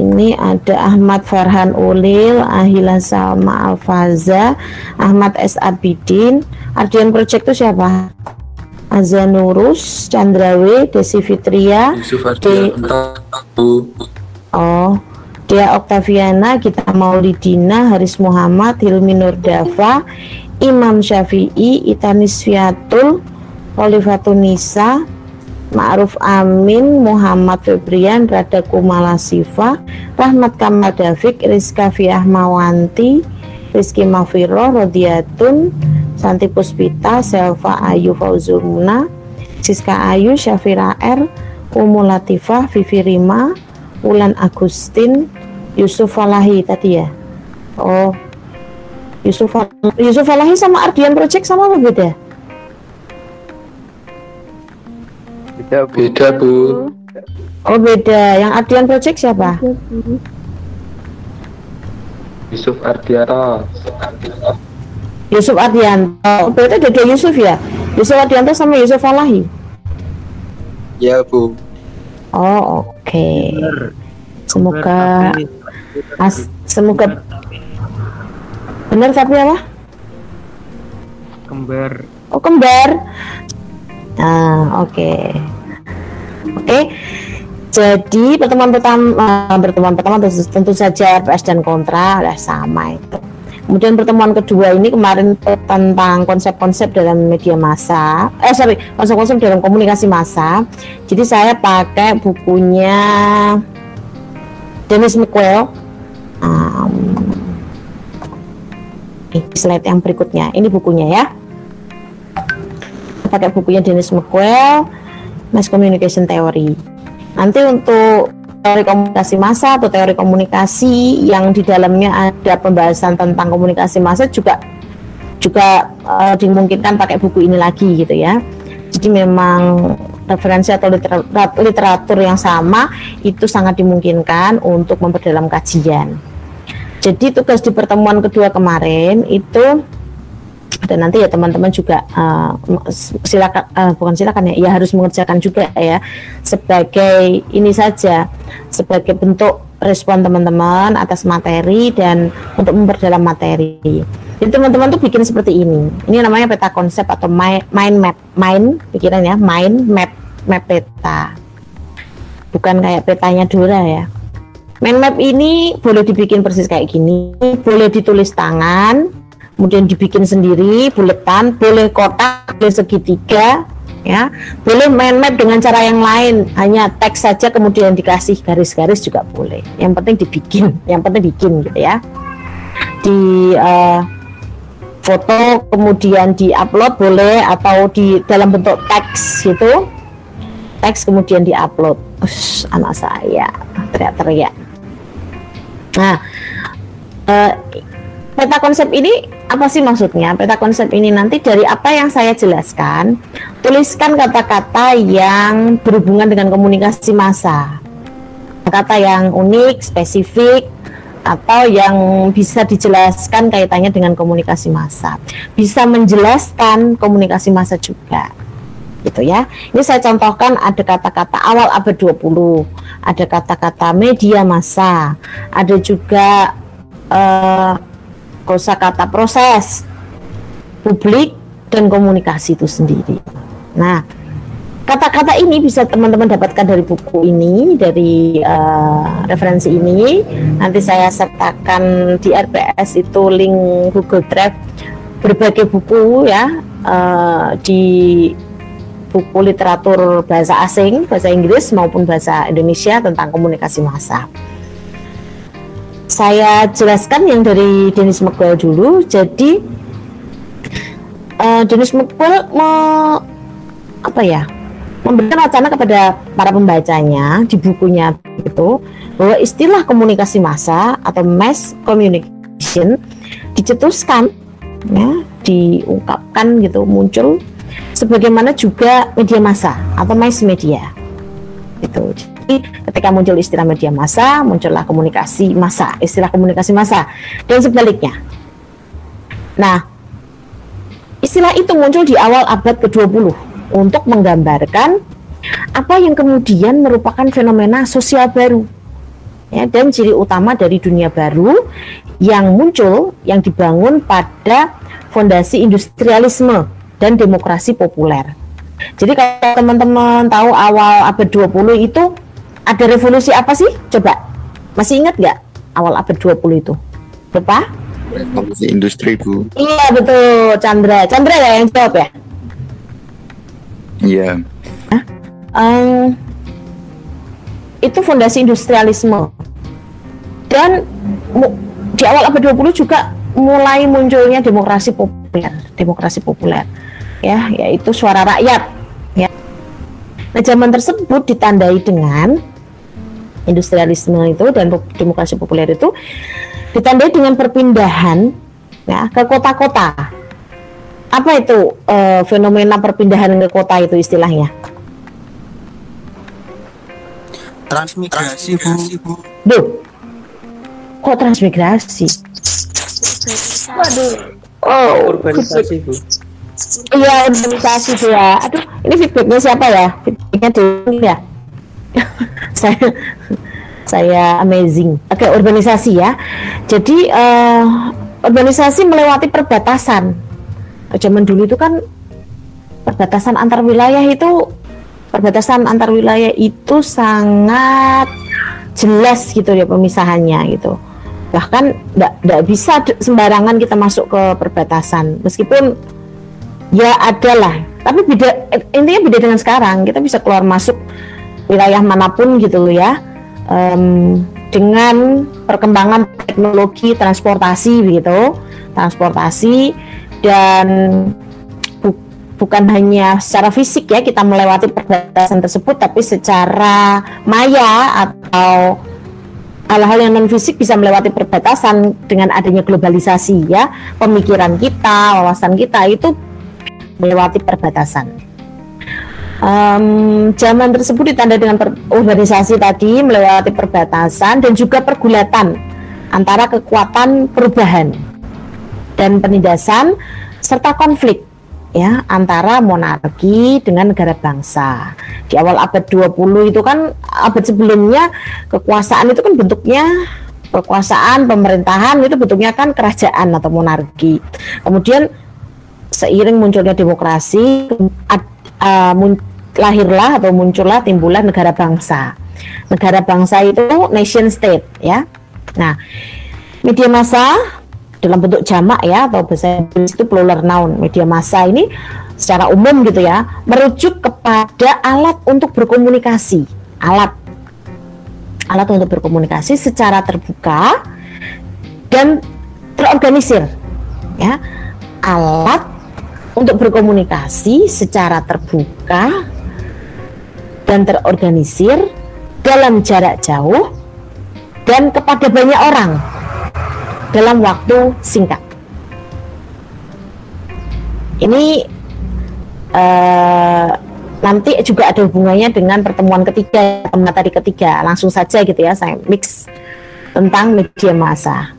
ini ada Ahmad Farhan Ulil, Ahila Salma Alfaza, Ahmad S. Abidin. Ardian Project itu siapa? Azanurus, Chandra W, Desi Fitria, De- Oh, Dea Oktaviana, Gita Maulidina, Haris Muhammad, Hilmi Nurdava, Imam Syafi'i, Itanis Fiatul, Olifatun Nisa, Ma'ruf Amin, Muhammad Febrian, Rada Kumala Sifa, Rahmat Kamal Davik, Rizka Fiah Mawanti, Rizky Mafiro, Rodiatun, Santi Puspita, Selva Ayu Fauzul Muna, Siska Ayu, Syafira R, Umu Latifah, Vivi Rima, Wulan Agustin, Yusuf Falahi tadi ya. Oh, Yusuf Fal- Yusuf Falahi sama Ardian Project sama apa beda? Beda Bu. beda Bu Oh beda. Yang Ardian Project siapa? Yusuf Ardianto Yusuf Ardianto. Oh, berarti ada dua Yusuf ya? Yusuf Ardianto sama Yusuf Falahi. ya Bu Oh oke. Semoga as, semoga benar tapi apa? kembar Oh kembar. Nah, oke. Oke. Jadi pertemuan pertama eh, pertemuan pertama tentu, saja PS dan kontra adalah sama itu. Kemudian pertemuan kedua ini kemarin tentang konsep-konsep dalam media massa. Eh sorry, konsep-konsep dalam komunikasi massa. Jadi saya pakai bukunya Dennis McQuell. Um, ini slide yang berikutnya. Ini bukunya ya pakai bukunya Dennis McQuell, Mass Communication Theory. Nanti untuk teori komunikasi massa atau teori komunikasi yang di dalamnya ada pembahasan tentang komunikasi massa juga juga eh, dimungkinkan pakai buku ini lagi gitu ya. Jadi memang referensi atau liter- literatur yang sama itu sangat dimungkinkan untuk memperdalam kajian. Jadi tugas di pertemuan kedua kemarin itu dan nanti ya teman-teman juga uh, silakan uh, bukan silakan ya ya harus mengerjakan juga ya sebagai ini saja sebagai bentuk respon teman-teman atas materi dan untuk memperdalam materi. Jadi teman-teman tuh bikin seperti ini. Ini namanya peta konsep atau mi- mind map, mind pikiran ya, mind map map peta. Bukan kayak petanya Dora ya. Mind map ini boleh dibikin persis kayak gini, boleh ditulis tangan, kemudian dibikin sendiri buletan boleh kotak boleh segitiga ya. Boleh mind map dengan cara yang lain hanya teks saja kemudian dikasih garis-garis juga boleh. Yang penting dibikin yang penting bikin gitu ya. Di eh, foto kemudian di-upload boleh atau di dalam bentuk teks gitu. Teks kemudian di-upload. Ush, anak saya teriak-teriak. Nah eh, peta konsep ini apa sih maksudnya? Peta konsep ini nanti dari apa yang saya jelaskan, tuliskan kata-kata yang berhubungan dengan komunikasi massa. Kata yang unik, spesifik, atau yang bisa dijelaskan kaitannya dengan komunikasi massa. Bisa menjelaskan komunikasi massa juga. Gitu ya. Ini saya contohkan ada kata-kata awal abad 20, ada kata-kata media massa, ada juga eh, kosakata proses publik dan komunikasi itu sendiri. Nah, kata-kata ini bisa teman-teman dapatkan dari buku ini, dari uh, referensi ini. Nanti saya sertakan di RPS itu link Google Drive berbagai buku ya uh, di buku literatur bahasa asing, bahasa Inggris maupun bahasa Indonesia tentang komunikasi massa saya jelaskan yang dari Dennis McQuell dulu. Jadi uh, Dennis McQuell me, apa ya memberikan wacana kepada para pembacanya di bukunya itu bahwa istilah komunikasi massa atau mass communication dicetuskan ya diungkapkan gitu muncul sebagaimana juga media massa atau mass media itu ketika muncul istilah media massa muncullah komunikasi massa istilah komunikasi massa. Dan sebaliknya. Nah istilah itu muncul di awal abad ke-20 untuk menggambarkan apa yang kemudian merupakan fenomena sosial baru. Ya dan ciri utama dari dunia baru yang muncul yang dibangun pada fondasi industrialisme dan demokrasi populer. Jadi kalau teman-teman tahu awal abad 20 itu ada revolusi apa sih? Coba. Masih ingat nggak awal abad 20 itu? Apa? Revolusi industri bu. Iya betul, Chandra. Chandra ya yang jawab ya? Iya. Um, itu fondasi industrialisme. Dan di awal abad 20 juga mulai munculnya demokrasi populer, demokrasi populer. Ya, yaitu suara rakyat, ya. Nah, zaman tersebut ditandai dengan industrialisme itu dan demokrasi populer itu ditandai dengan perpindahan ya ke kota-kota. Apa itu eh, fenomena perpindahan ke kota itu istilahnya? transmigrasi bu Duh, kok transmigrasi? Waduh. Oh, urbanisasi bu Iya, urbanisasi ya. Aduh, ini feedbacknya siapa ya? Feedbacknya Dewi ya. saya saya amazing. Oke, urbanisasi ya. Jadi eh, urbanisasi melewati perbatasan. Zaman dulu itu kan perbatasan antar wilayah itu perbatasan antar wilayah itu sangat jelas gitu ya pemisahannya gitu. Bahkan tidak bisa sembarangan kita masuk ke perbatasan meskipun ya ada lah tapi beda intinya beda dengan sekarang kita bisa keluar masuk wilayah mana pun gitu ya Em, dengan perkembangan teknologi transportasi begitu transportasi dan bu- bukan hanya secara fisik ya kita melewati perbatasan tersebut tapi secara maya atau hal-hal yang non fisik bisa melewati perbatasan dengan adanya globalisasi ya pemikiran kita wawasan kita itu melewati perbatasan. Em, zaman tersebut ditandai dengan per- urbanisasi tadi melewati perbatasan dan juga pergulatan antara kekuatan perubahan dan penindasan serta konflik ya antara monarki dengan negara bangsa. Di awal abad 20 itu kan abad sebelumnya kekuasaan itu kan bentuknya kekuasaan pemerintahan itu bentuknya kan kerajaan atau monarki. Kemudian seiring munculnya demokrasi ad- uh, mun- lahirlah atau muncullah timbullah negara bangsa. Negara bangsa itu nation state ya. Nah, media massa dalam bentuk jamak ya atau bahasa Inggris itu plural noun. Media massa ini secara umum gitu ya merujuk kepada alat untuk berkomunikasi. Alat alat untuk berkomunikasi secara terbuka dan terorganisir ya alat untuk berkomunikasi secara terbuka dan terorganisir dalam jarak jauh dan kepada banyak orang dalam waktu singkat. Ini eh, nanti juga ada hubungannya dengan pertemuan ketiga, tadi ketiga. Langsung saja gitu ya, saya mix tentang media massa.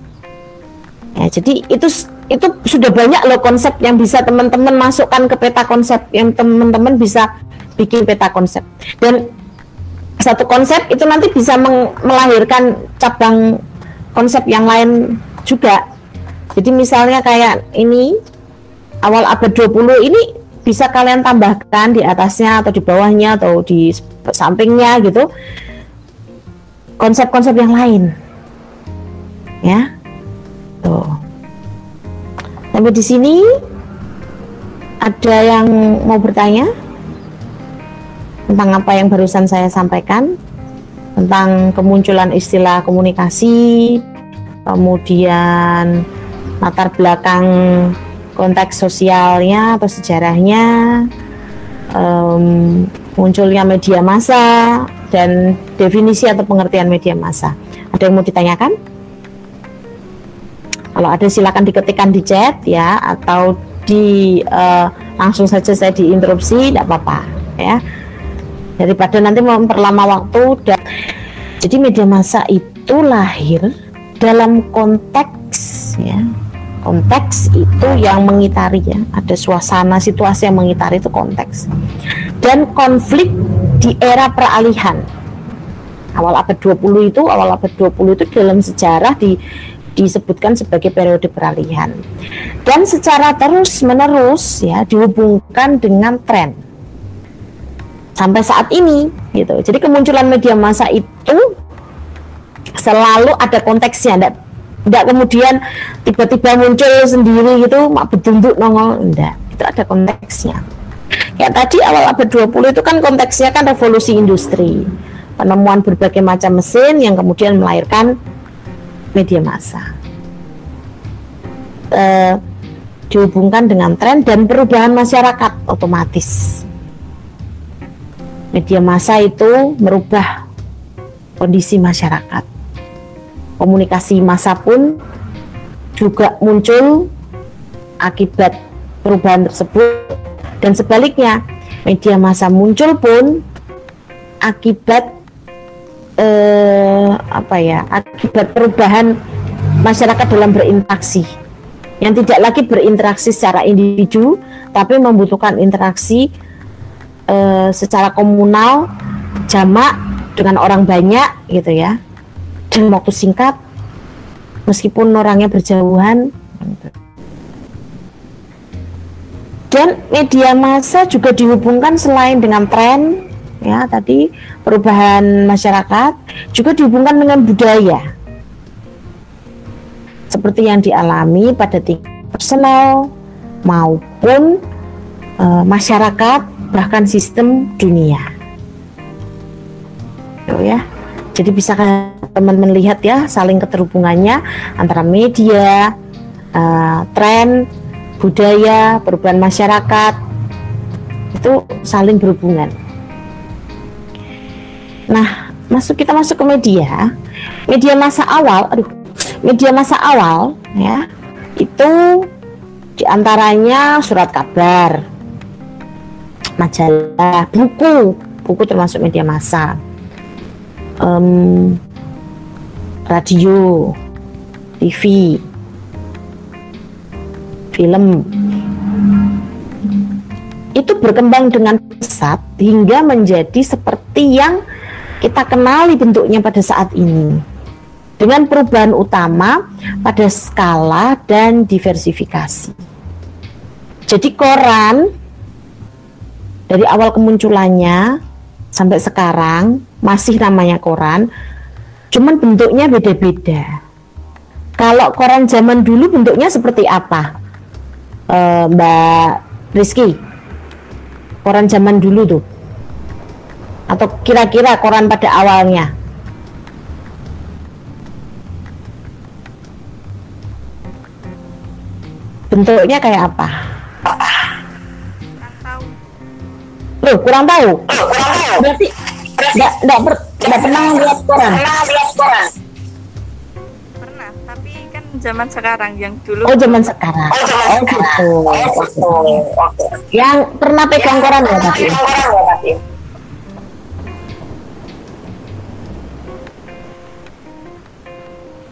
Ya, jadi itu itu sudah banyak loh konsep yang bisa teman-teman masukkan ke peta konsep yang teman-teman bisa bikin peta konsep. Dan satu konsep itu nanti bisa melahirkan cabang konsep yang lain juga. Jadi misalnya kayak ini awal abad 20 ini bisa kalian tambahkan di atasnya atau di bawahnya atau di sampingnya gitu konsep-konsep yang lain. Ya. Tuh. Sampai di sini. Ada yang mau bertanya tentang apa yang barusan saya sampaikan tentang kemunculan istilah komunikasi kemudian latar belakang konteks sosialnya atau sejarahnya em, munculnya media massa dan definisi atau pengertian media massa. Ada yang mau ditanyakan? Kalau ada silakan diketikkan di chat ya atau di eh, langsung saja saya diinterupsi tidak apa-apa ya daripada nanti memperlama waktu dan jadi media massa itu lahir dalam konteks ya. Konteks itu yang mengitari ya. Ada suasana situasi yang mengitari itu konteks. Dan konflik di era peralihan. Awal abad 20 itu, awal abad 20 itu dalam sejarah di disebutkan sebagai periode peralihan. Dan secara terus-menerus ya dihubungkan dengan tren. Sampai saat ini gitu. Jadi kemunculan media massa itu selalu ada konteksnya, enggak, enggak kemudian tiba-tiba muncul sendiri gitu, mak bedunduk nongol, enggak. Itu ada konteksnya. Ya tadi awal abad 20 itu kan konteksnya kan revolusi industri. Penemuan berbagai macam mesin yang kemudian melahirkan media massa. Eh, dihubungkan dengan tren dan perubahan masyarakat otomatis. Media massa itu merubah kondisi masyarakat. Komunikasi massa pun juga muncul akibat perubahan tersebut dan sebaliknya media massa muncul pun akibat eh, apa ya akibat perubahan masyarakat dalam berinteraksi yang tidak lagi berinteraksi secara individu tapi membutuhkan interaksi eh, secara komunal jamak dengan orang banyak gitu ya. Dalam waktu singkat meskipun orangnya berjauhan. Dan media massa juga dihubungkan selain dengan tren ya tadi perubahan masyarakat juga dihubungkan dengan budaya. Seperti yang dialami pada tingkat personal maupun e, masyarakat bahkan sistem dunia. Tuh ya. Jadi bisa teman-teman lihat ya saling keterhubungannya antara media e, tren budaya perubahan masyarakat. Itu saling berhubungan. Nah, masuk kita masuk ke media. Media masa awal, aduh, media masa awal ya, itu di antaranya surat kabar, majalah, buku, buku termasuk media massa, um, radio, TV, film. Itu berkembang dengan pesat hingga menjadi seperti yang kita kenali bentuknya pada saat ini dengan perubahan utama pada skala dan diversifikasi. Jadi koran dari awal kemunculannya sampai sekarang masih namanya koran, cuman bentuknya beda-beda. Kalau koran zaman dulu bentuknya seperti apa, e, Mbak Rizky? Koran zaman dulu tuh atau kira-kira koran pada awalnya? Bentuknya kayak apa? Loh, kurang tahu. Berarti enggak enggak ber, pernah lihat koran. Pernah, tapi kan zaman sekarang yang dulu Oh, zaman sekarang. Oh, gitu. Yang pernah pegang koran ya, tapi.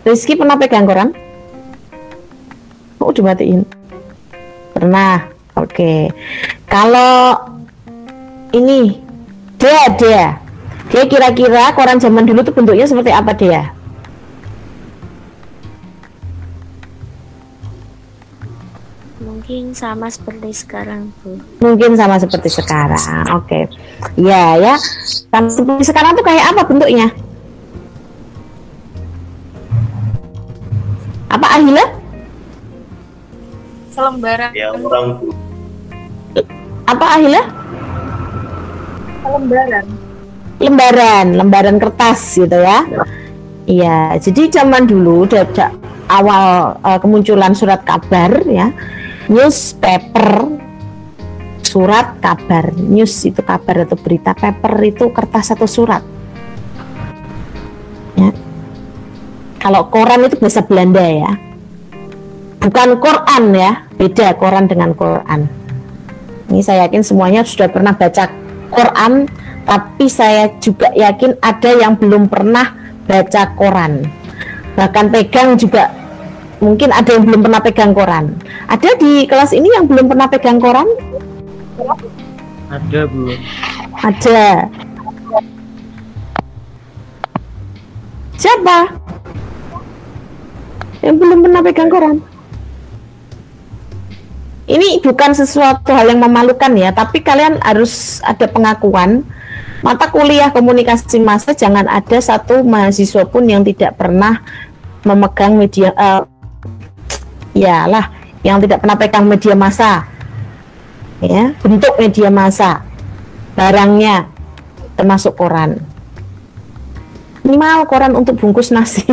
Rizky pernah pegang koran? Oh, dimatiin. Pernah. Oke. Okay. Kalau ini dia dia dia kira-kira koran zaman dulu tuh bentuknya seperti apa dia? Mungkin sama seperti sekarang, Bu. Mungkin sama seperti sekarang. Oke. Okay. Ya, ya. Sama seperti sekarang tuh kayak apa bentuknya? Apa Ahila? selembaran ya orang Apa Ahila? Selembaran Lembaran, lembaran kertas gitu ya. Iya, jadi zaman dulu sejak awal uh, kemunculan surat kabar ya, newspaper, surat kabar, news itu kabar atau berita, paper itu kertas atau surat. Ya. Kalau koran itu bahasa Belanda ya. Bukan Quran ya, beda koran dengan Quran. Ini saya yakin semuanya sudah pernah baca Quran, tapi saya juga yakin ada yang belum pernah baca koran. Bahkan pegang juga mungkin ada yang belum pernah pegang koran. Ada di kelas ini yang belum pernah pegang koran? ada belum Ada. Siapa? Yang belum pernah pegang koran. Ini bukan sesuatu hal yang memalukan ya, tapi kalian harus ada pengakuan. Mata kuliah komunikasi massa jangan ada satu mahasiswa pun yang tidak pernah memegang media eh, ya lah yang tidak pernah pegang media massa. Ya bentuk media massa barangnya termasuk koran. Minimal koran untuk bungkus nasi.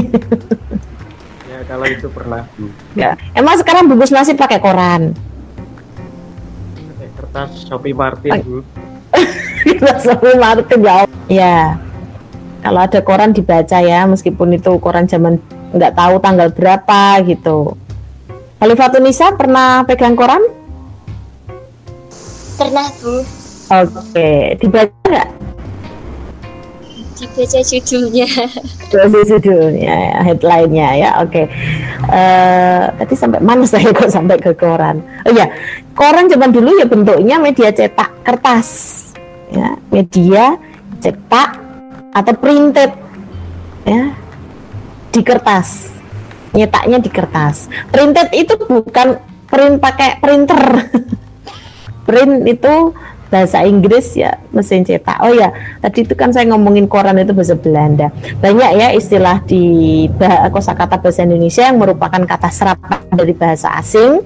Ya kalau itu pernah. Ya emang sekarang bungkus nasi pakai koran Kertas Shopee Martin. Bu. Kita sampai Martin ya ya kalau ada koran dibaca ya meskipun itu koran zaman nggak tahu tanggal berapa gitu Khalifatunisa pernah pegang koran? Pernah Bu Oke, dibaca nggak? Dibaca judulnya. Dari judulnya, ya, headline-nya ya. Oke. Eh, tadi sampai mana saya kok sampai ke koran? Oh ya, koran zaman dulu ya bentuknya media cetak kertas, ya, media cetak atau printed, ya, di kertas. Nyetaknya di kertas. Printed itu bukan print pakai printer. print itu bahasa Inggris ya mesin cetak. Oh ya, tadi itu kan saya ngomongin koran itu bahasa Belanda. Banyak ya istilah di bah- kosakata bahasa Indonesia yang merupakan kata serapan dari bahasa asing.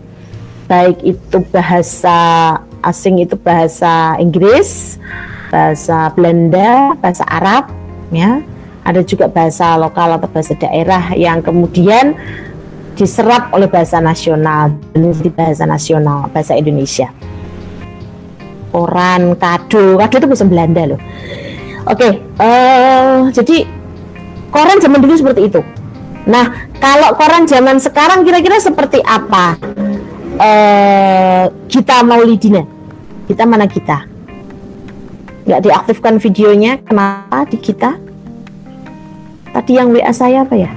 Baik itu bahasa asing itu bahasa Inggris, bahasa Belanda, bahasa Arab, ya. Ada juga bahasa lokal atau bahasa daerah yang kemudian diserap oleh bahasa nasional bahasa nasional bahasa Indonesia koran, kado, kado itu bahasa Belanda loh. Oke, eh jadi koran zaman dulu seperti itu. Nah, kalau koran zaman sekarang kira-kira seperti apa? Eh kita Maulidina, kita mana kita? Nggak diaktifkan videonya, kenapa di kita? Tadi yang WA saya apa ya?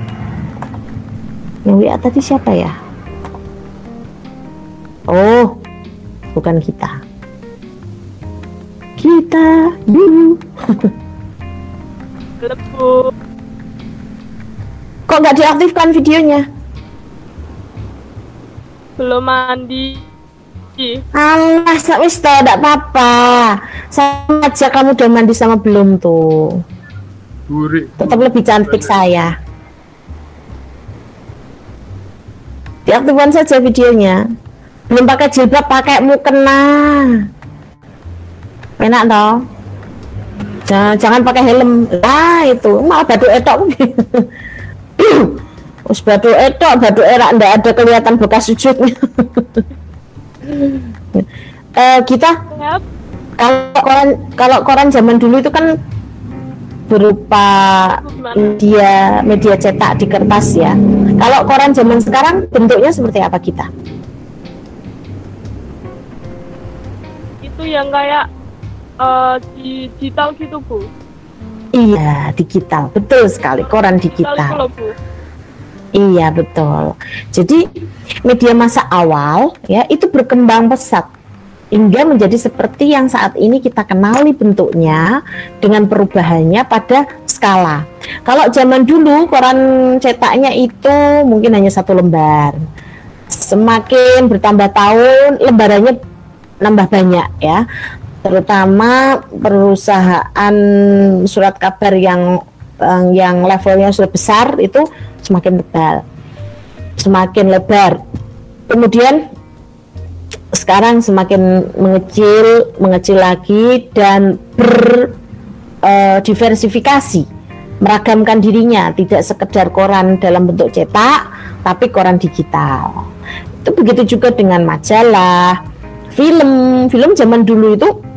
Yang WA tadi siapa ya? Oh, bukan kita kita dulu. Kok nggak diaktifkan videonya? Belum mandi. Alah, sak wis toh, enggak apa-apa. Sama aja kamu udah mandi sama belum tuh. Burik. Tetap lebih cantik saya. Diaktifkan saja videonya. Belum pakai jilbab, pakai mukena. Enak toh? Jangan, jangan pakai helm. Lah itu, malah batu etok. Us batu etok, batu erak ndak ada kelihatan bekas sujudnya. Eh, kita Yap. kalau koran kalau koran zaman dulu itu kan berupa media media cetak di kertas ya. Kalau koran zaman sekarang bentuknya seperti apa kita? Itu yang kayak eh, digital gitu bu. Iya, digital. Betul sekali, koran Digital digital. bu. Iya, betul. Jadi media masa awal ya itu berkembang pesat hingga menjadi seperti yang saat ini kita kenali bentuknya dengan perubahannya pada skala. Kalau zaman dulu koran cetaknya itu mungkin hanya satu lembar. Semakin bertambah tahun lembarannya nambah banyak ya. Terutama perusahaan surat kabar yang eh, yang levelnya sudah besar itu semakin tebal, semakin lebar. Kemudian sekarang semakin mengecil, mengecil lagi dan berdiversifikasi, meragamkan dirinya, tidak sekedar koran dalam bentuk cetak, tapi koran digital. Itu begitu juga dengan majalah, film, film zaman dulu itu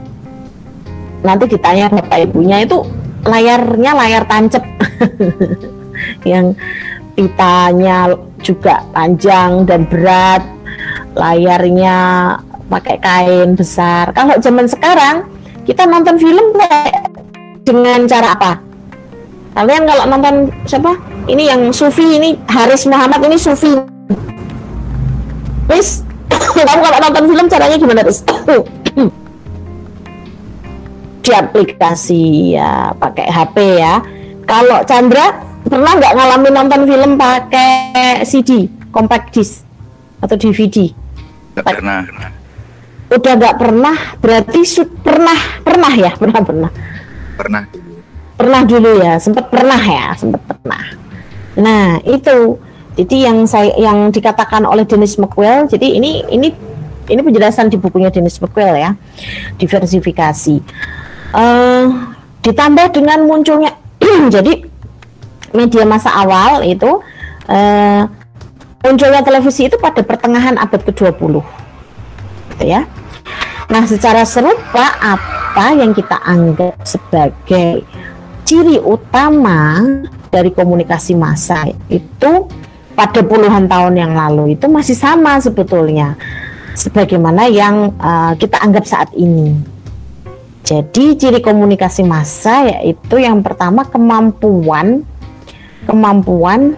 nanti ditanya bapak ibunya itu layarnya layar tancap yang pitanya juga panjang dan berat layarnya pakai kain besar. Kalau zaman sekarang kita nonton film kayak dengan cara apa? Kalian kalau nonton siapa? Ini yang Sufi ini Haris Muhammad ini Sufi. Wis kamu kalau nonton film caranya gimana Riz? di aplikasi ya pakai HP ya kalau Chandra pernah nggak ngalamin nonton film pakai CD, compact disc atau DVD? Nggak pernah. Udah nggak pernah, berarti su- pernah pernah ya, pernah pernah Pernah dulu. pernah dulu ya, sempat pernah ya, sempat pernah. Nah itu, jadi yang saya yang dikatakan oleh Dennis McQuell, jadi ini ini ini penjelasan di bukunya Dennis McQuell ya, diversifikasi. Eh, ditambah dengan munculnya, jadi media masa awal itu eh, munculnya televisi itu pada pertengahan abad ke-20 gitu ya. Nah, secara serupa apa yang kita anggap sebagai ciri utama dari komunikasi massa itu pada puluhan tahun yang lalu itu masih sama sebetulnya sebagaimana yang uh, kita anggap saat ini. Jadi ciri komunikasi massa yaitu yang pertama kemampuan kemampuan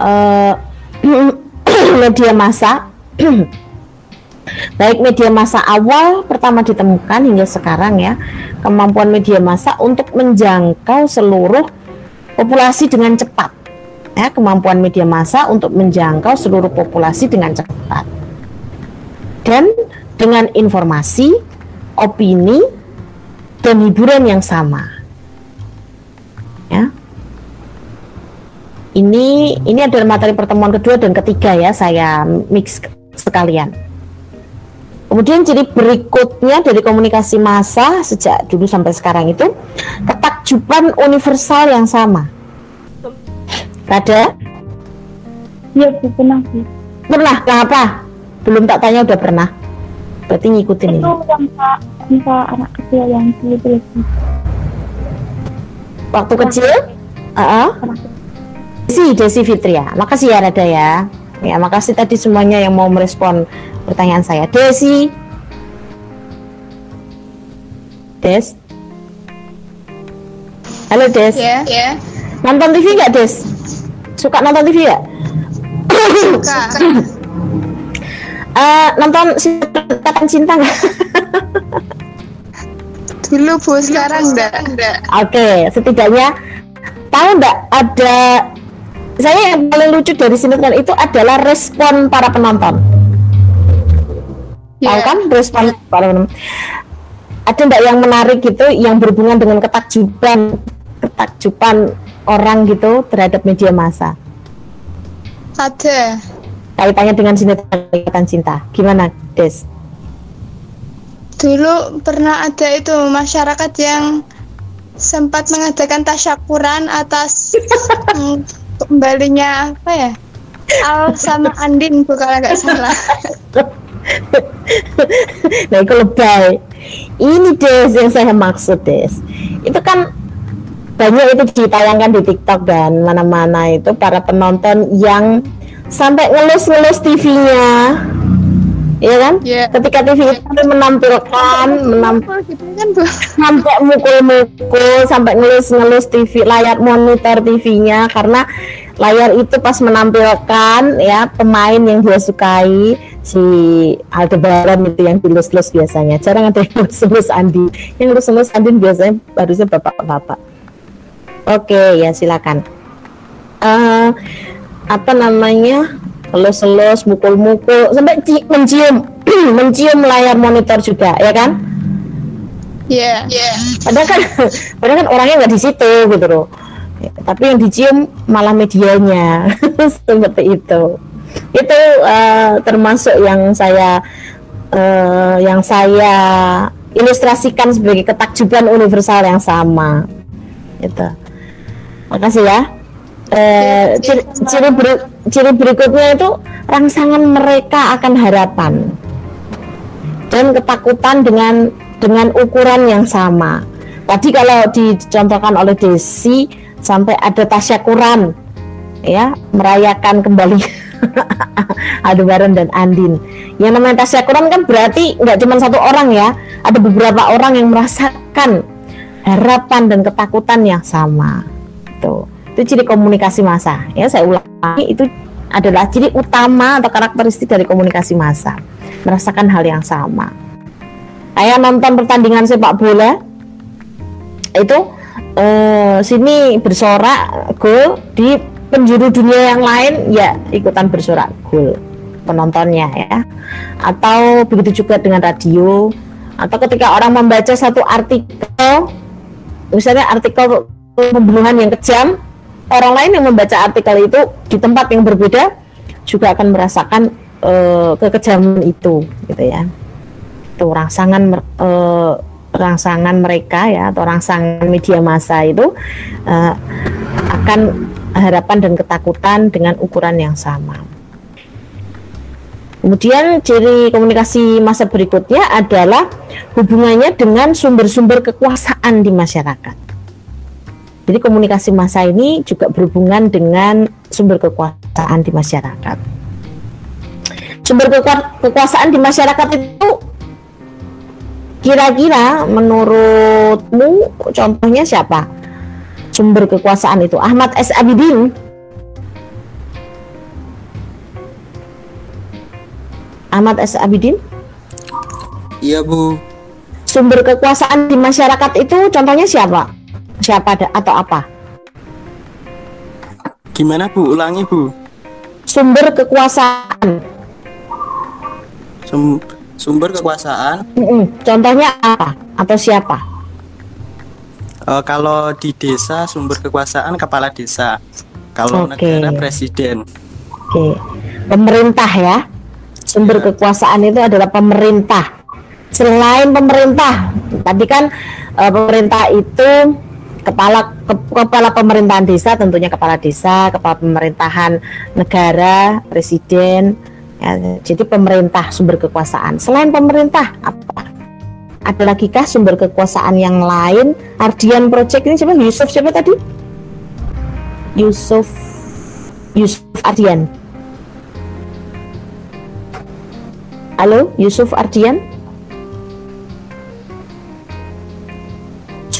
uh, media massa. Baik media massa awal pertama ditemukan hingga sekarang ya kemampuan media massa untuk menjangkau seluruh populasi dengan cepat. Ya kemampuan media massa untuk menjangkau seluruh populasi dengan cepat. Dan dengan informasi opini dan hiburan yang sama ya ini ini adalah materi pertemuan kedua dan ketiga ya saya mix sekalian Kemudian ciri berikutnya dari komunikasi massa sejak dulu sampai sekarang itu ketakjuban universal yang sama. Ada? Iya, pernah. Pernah? Kenapa? Belum tak tanya udah pernah. Berarti ngikutin ini. Itu yang Pak, Pak anak kecil yang terus. Waktu kecil? Heeh. Desi, Desi Fitria. Makasih ya Rada ya. Ya, makasih tadi semuanya yang mau merespon pertanyaan saya. Desi. Des. Halo Des. Ya, ya. Nonton TV nggak Des? Suka nonton TV nggak? Suka. Eh, nonton Ikatan Cinta nggak? Dulu Bu, sekarang enggak. Enggak. Oke, setidaknya tahu nggak ada saya yang paling lucu dari sinetron itu adalah respon para penonton. Tahu Ya. kan respon para penonton? Ada nggak yang menarik gitu yang berhubungan dengan ketakjuban ketakjuban orang gitu terhadap media massa? Ada. Kaitannya dengan sinetron Ikatan Cinta. Gimana, Des? Dulu pernah ada itu masyarakat yang sempat mengadakan tasyakuran atas mm, kembalinya apa ya? Al sama Andin Bu kalau nggak salah. nah itu lebay ini Des yang saya maksud Des itu kan banyak itu ditayangkan di TikTok dan mana-mana itu para penonton yang sampai ngelus-ngelus TV-nya Iya kan? Iya. Ketika TV itu menampilkan menam Oh, gitu kan sampai mukul-mukul sampai ngelus-ngelus TV layar monitor TV-nya karena layar itu pas menampilkan ya pemain yang dia sukai si Aldebaran itu yang dilus-lus biasanya. Jarang ada yang lus-lus Andi. Yang lus-lus Andi biasanya harusnya bapak-bapak. Oke ya silakan. Eh apa namanya elus-elus mukul-mukul sampai ci- mencium mencium layar monitor juga ya kan? Iya. Iya. padahal kan padahal kan orangnya nggak di situ gitu loh. Ya, tapi yang dicium malah medianya seperti itu. Itu eh, termasuk yang saya eh, yang saya ilustrasikan sebagai ketakjuban universal yang sama. Itu makasih ya Eh, ciri, ciri, beri- ciri berikutnya itu rangsangan mereka akan harapan dan ketakutan dengan dengan ukuran yang sama. Tadi kalau dicontohkan oleh Desi sampai ada tasyakuran ya merayakan kembali Aldebaran dan Andin. Yang namanya tasyakuran kan berarti nggak cuma satu orang ya, ada beberapa orang yang merasakan harapan dan ketakutan yang sama. Tuh. Itu ciri komunikasi massa. Ya, saya ulangi itu adalah ciri utama atau karakteristik dari komunikasi massa. Merasakan hal yang sama. Kayak nonton pertandingan sepak bola itu eh, sini bersorak gol di penjuru dunia yang lain ya ikutan bersorak gol penontonnya ya atau begitu juga dengan radio atau ketika orang membaca satu artikel misalnya artikel pembunuhan yang kejam orang lain yang membaca artikel itu di tempat yang berbeda juga akan merasakan eh, kekejaman itu gitu ya itu rangsangan eh, rangsangan mereka ya atau rangsangan media massa itu eh, akan harapan dan ketakutan dengan ukuran yang sama. Kemudian ciri komunikasi masa berikutnya adalah hubungannya dengan sumber-sumber kekuasaan di masyarakat. Jadi komunikasi massa ini juga berhubungan dengan sumber kekuasaan di masyarakat. Sumber kekua- kekuasaan di masyarakat itu kira-kira menurutmu contohnya siapa? Sumber kekuasaan itu Ahmad S. Abidin Ahmad S. Abidin Iya Bu. sumber kekuasaan di masyarakat itu contohnya siapa? Siapa ada, atau apa? Gimana Bu? Ulangi Bu. Sumber kekuasaan. Sum- sumber kekuasaan. Contohnya apa? Atau siapa? Eh, kalau di desa sumber kekuasaan kepala desa. Kalau Oke. negara presiden. Oke. Pemerintah ya. Sumber kekuasaan itu adalah pemerintah. Selain pemerintah, tadi kan eh, pemerintah itu kepala ke- kepala pemerintahan desa tentunya kepala desa, kepala pemerintahan negara, presiden. Ya, jadi pemerintah sumber kekuasaan. Selain pemerintah apa? Ada lagi kah sumber kekuasaan yang lain? Ardian Project ini siapa? Yusuf siapa tadi? Yusuf Yusuf Ardian. Halo, Yusuf Ardian.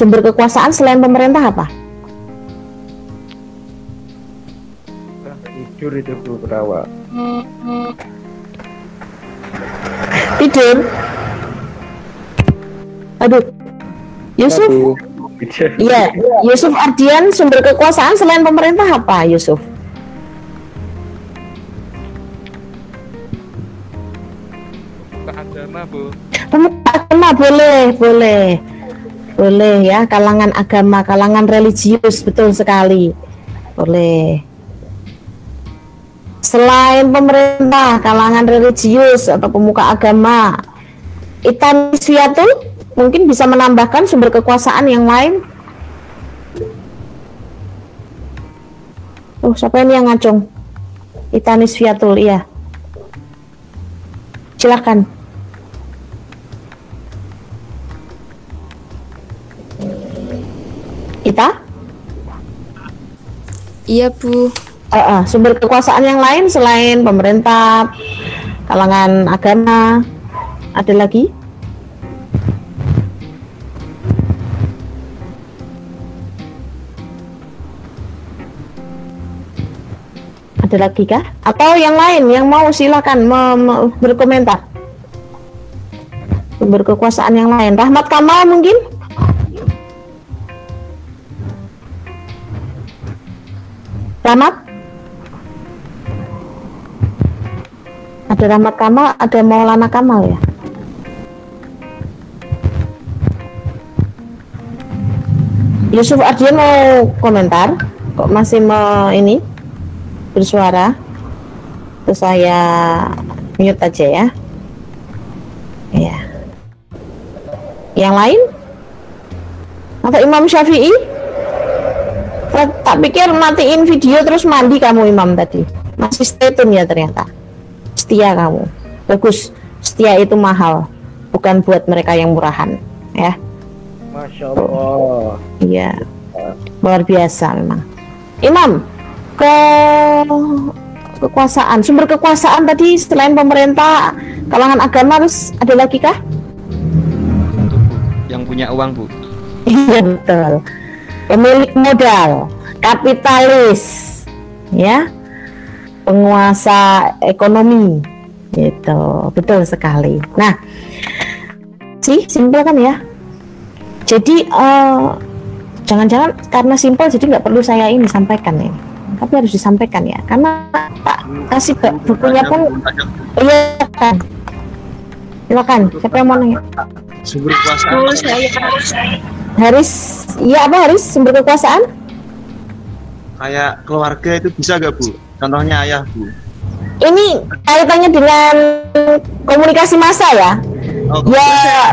Sumber kekuasaan selain pemerintah apa? Tidur itu Bu Ketawa. Tidur. Aduh. Yusuf? Iya, Yusuf Ardian sumber kekuasaan selain pemerintah apa, Yusuf? agama bu Pemuka agama boleh, boleh. Boleh ya, kalangan agama, kalangan religius betul sekali. Boleh. Selain pemerintah, kalangan religius atau pemuka agama, Itan Swiatul mungkin bisa menambahkan sumber kekuasaan yang lain. Oh, siapa ini yang ngacung? Itanis Fiatul, iya. Silakan. Ita? Iya Bu. Eh, eh, sumber kekuasaan yang lain selain pemerintah, kalangan agama, ada lagi? Ada lagi kah? Atau yang lain yang mau silakan me- me- berkomentar. Sumber kekuasaan yang lain. Rahmat Kamal mungkin? Rahmat? Ada Rahmat Kamal, ada Maulana Kamal ya? Yusuf Ardian mau komentar? Kok masih mau ini bersuara? Terus saya mute aja ya. Iya. Yang lain? Atau Imam Syafi'i? Tak, tak pikir matiin video terus mandi kamu Imam tadi. Masih stay tune ya ternyata. Setia kamu. Bagus. Setia itu mahal. Bukan buat mereka yang murahan. Ya. Masya Allah. Iya. Luar biasa memang. Imam, ke kekuasaan, sumber kekuasaan tadi selain pemerintah, kalangan agama terus ada lagi kah? yang punya uang bu Iya betul. Pemilik modal, kapitalis, ya, penguasa ekonomi, gitu. Betul sekali. Nah, sih simpel kan ya. Jadi eh, jangan-jangan karena simpel jadi nggak perlu saya ini sampaikan ini. Tapi harus disampaikan ya. Karena tak kasih bu- bukunya pun iya kan? Silakan siapa yang mau nanya? Sumber saya Haris iya apa Haris sumber kekuasaan Kayak keluarga itu bisa gak bu? Contohnya ayah bu. ini kaitannya dengan komunikasi massa ya Oh, ya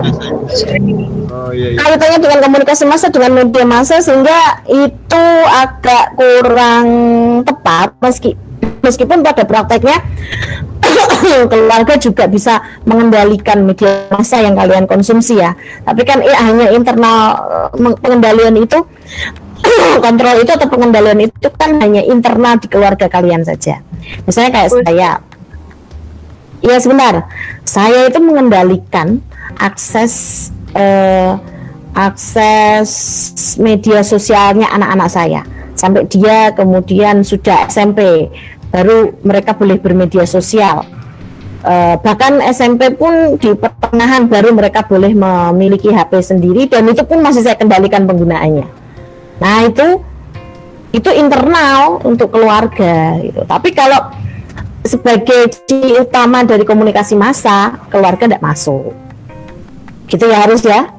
oh iya iya. kaitannya dengan komunikasi massa dengan media massa sehingga itu agak kurang tepat meski meskipun pada prakteknya keluarga juga bisa mengendalikan media massa yang kalian konsumsi ya. Tapi kan eh, hanya internal eh, pengendalian itu kontrol itu atau pengendalian itu kan hanya internal di keluarga kalian saja. Misalnya kayak saya. Ya sebentar. Saya itu mengendalikan akses eh, akses media sosialnya anak-anak saya. Sampai dia kemudian sudah SMP baru mereka boleh bermedia sosial Eh, bahkan SMP pun di pertengahan baru mereka boleh memiliki HP sendiri dan itu pun masih saya kendalikan penggunaannya nah itu itu internal untuk keluarga gitu tapi kalau sebagai ciri utama dari komunikasi massa keluarga tidak masuk gitu ya harus ya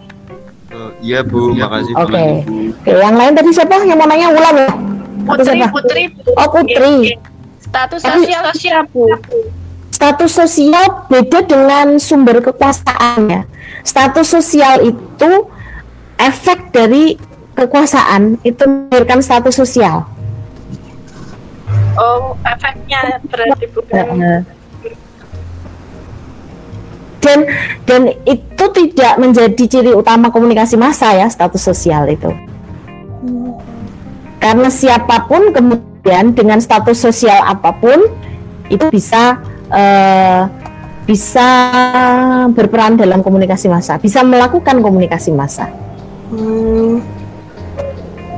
Oh, iya bu, makasih. Oke. Oke, yang lain tadi siapa yang mau nanya Wulan ya? Putri, siapa? Putri. Oh, Putri. Status sosial sosial bu. Status sosial beda dengan sumber kekuasaan ya. Status sosial itu efek dari kekuasaan itu melahirkan status sosial. Oh, efeknya berarti bu. Heeh. dan dan itu tidak menjadi ciri utama komunikasi massa ya status sosial itu karena siapa pun kemudian dengan status sosial apa pun itu bisa eh, bisa berperan dalam komunikasi massa bisa melakukan komunikasi massa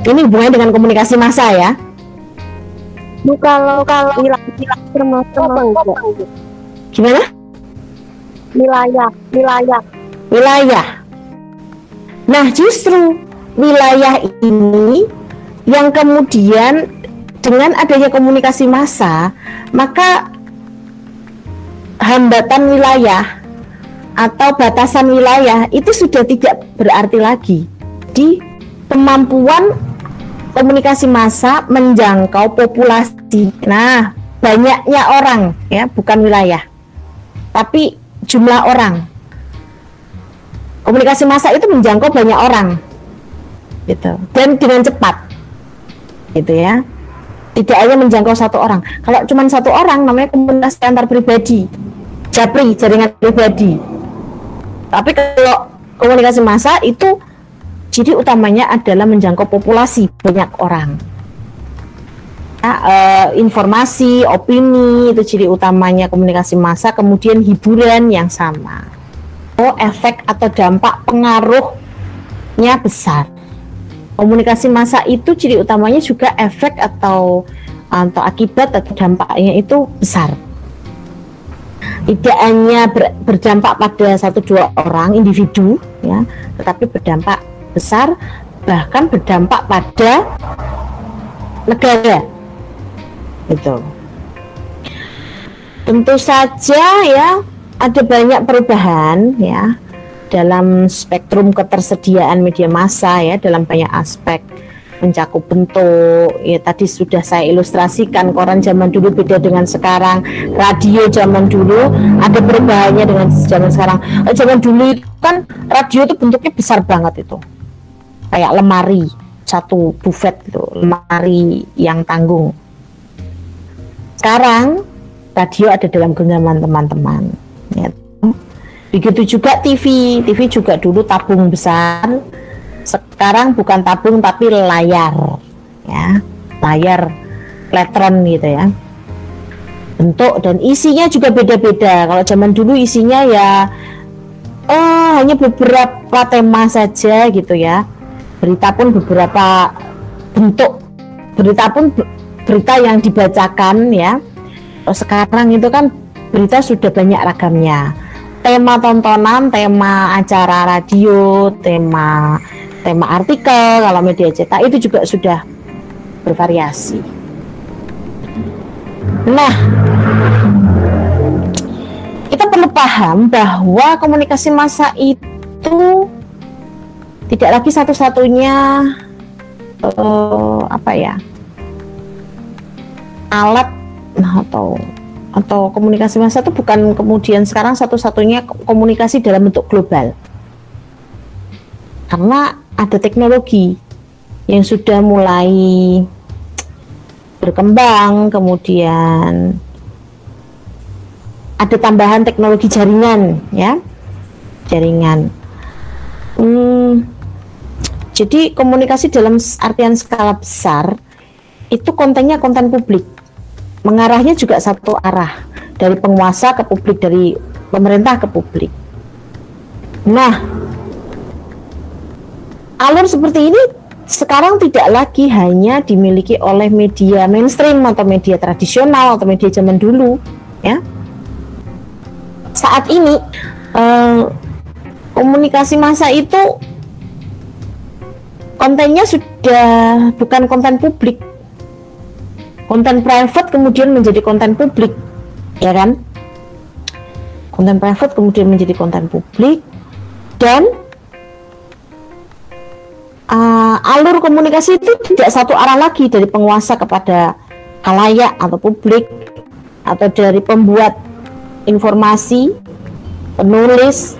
ini hubungannya dengan komunikasi massa ya Bu kalau kalau wilayah termasuk apa enggak? gimana Wilayah, wilayah. wilayah. Nah, justru wilayah ini yang kemudian dengan adanya komunikasi massa, maka hambatan wilayah atau batasan wilayah itu sudah tidak berarti lagi di kemampuan komunikasi massa menjangkau populasi. Nah, banyaknya orang ya, bukan wilayah. Tapi jumlah orang. Komunikasi massa itu menjangkau banyak orang. Gitu. Dan dengan cepat. Gitu ya. Tidak hanya menjangkau satu orang. Kalau cuma satu orang namanya komunikasi antar pribadi. Japri, jaringan pribadi. Tapi kalau komunikasi massa itu ciri utamanya adalah menjangkau populasi banyak orang. Eh, informasi, opini itu ciri utamanya komunikasi massa, kemudian hiburan yang sama. Oh, efek atau dampak pengaruhnya besar. Komunikasi massa itu ciri utamanya juga efek atau atau akibat atau dampaknya itu besar. Tidak hanya ber- berdampak pada satu dua orang individu, ya, tetapi berdampak besar, bahkan berdampak pada negara gitu. Tentu saja ya ada banyak perubahan ya dalam spektrum ketersediaan media massa ya dalam banyak aspek mencakup bentuk. Ya tadi sudah saya ilustrasikan koran zaman dulu beda dengan sekarang radio zaman dulu ada perubahannya dengan zaman sekarang. Eh, zaman dulu kan radio itu bentuknya besar banget itu. Kayak lemari satu buffet gitu lemari yang tanggung. Sekarang radio ada dalam genggaman teman-teman ya. begitu juga TV TV juga dulu tabung besar sekarang bukan tabung tapi layar ya. Layar letron gitu ya. Bentuk dan isinya juga beda-beda. Kalau zaman dulu isinya ya oh hanya beberapa tema saja gitu ya. Berita pun beberapa bentuk. Berita pun be- berita yang dibacakan ya. Kalau sekarang itu kan berita sudah banyak ragamnya. Tema tontonan tema acara radio tema tema artikel, kalau media cetak itu juga sudah bervariasi. Nah, kita perlu paham bahwa komunikasi massa itu tidak lagi satu-satunya eh, apa ya alat nah, atau atau komunikasi massa itu bukan kemudian sekarang satu-satunya komunikasi dalam bentuk global karena ada teknologi yang sudah mulai berkembang kemudian ada tambahan teknologi jaringan ya. Jaringan. Hmm, jadi komunikasi dalam artian skala besar itu kontennya konten publik. Mengarahnya juga satu arah dari penguasa ke publik dari pemerintah ke publik. Nah alur seperti ini sekarang tidak lagi hanya dimiliki oleh media mainstream atau media tradisional atau media zaman dulu ya. Saat ini eh, komunikasi massa itu kontennya sudah bukan konten publik. Konten private kemudian menjadi konten publik ya kan? Konten private kemudian menjadi konten publik dan uh, alur komunikasi itu tidak satu arah lagi dari penguasa kepada halayak atau publik atau dari pembuat informasi, penulis,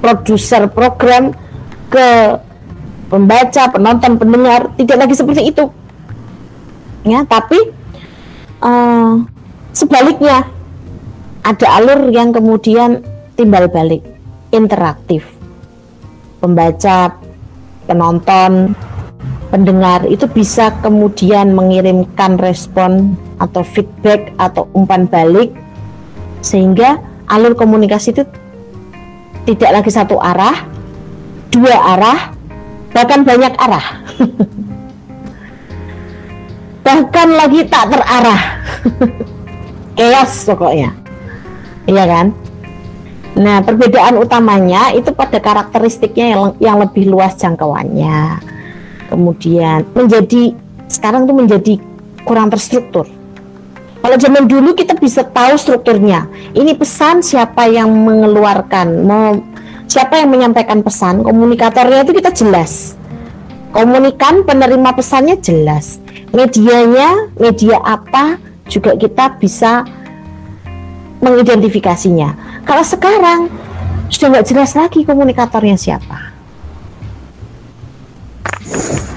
produser program ke pembaca, penonton, pendengar tidak lagi seperti itu. Ya, tapi uh, sebaliknya ada alur yang kemudian timbal balik, interaktif. Pembaca penonton, pendengar itu bisa kemudian mengirimkan respon atau feedback atau umpan balik sehingga alur komunikasi itu tidak lagi satu arah, dua arah, bahkan banyak arah. bahkan lagi tak terarah. Chaos pokoknya. Iya kan? Nah, perbedaan utamanya itu pada karakteristiknya yang, yang lebih luas jangkauannya. Kemudian menjadi sekarang tuh menjadi kurang terstruktur. Kalau zaman dulu kita bisa tahu strukturnya. Ini pesan siapa yang mengeluarkan, mau siapa yang menyampaikan pesan, komunikatornya itu kita jelas. Komunikan penerima pesannya jelas. Medianya, media apa juga kita bisa mengidentifikasinya. Kalau sekarang sudah nggak jelas lagi komunikatornya siapa.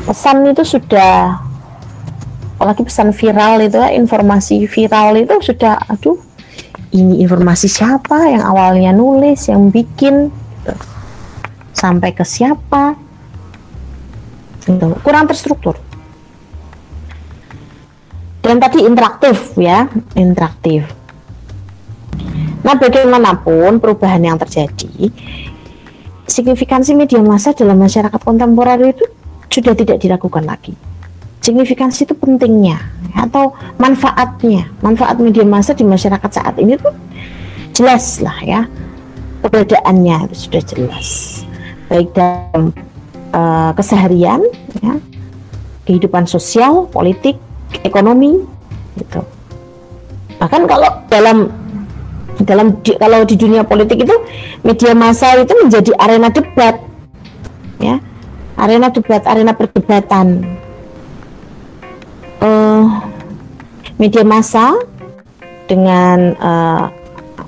Pesan itu sudah, apalagi pesan viral itu, informasi viral itu sudah, aduh, ini informasi siapa yang awalnya nulis, yang bikin, sampai ke siapa, gitu. kurang terstruktur. Dan tadi interaktif ya, interaktif Nah, bagaimanapun perubahan yang terjadi, signifikansi media massa dalam masyarakat kontemporer itu sudah tidak diragukan lagi. Signifikansi itu pentingnya atau manfaatnya, manfaat media massa di masyarakat saat ini tuh jelas lah ya. Keberadaannya itu sudah jelas. Baik dalam uh, keseharian ya, kehidupan sosial, politik, ekonomi gitu. Bahkan kalau dalam dalam di, kalau di dunia politik itu media massa itu menjadi arena debat ya. Arena debat arena perdebatan. Uh, media massa dengan uh,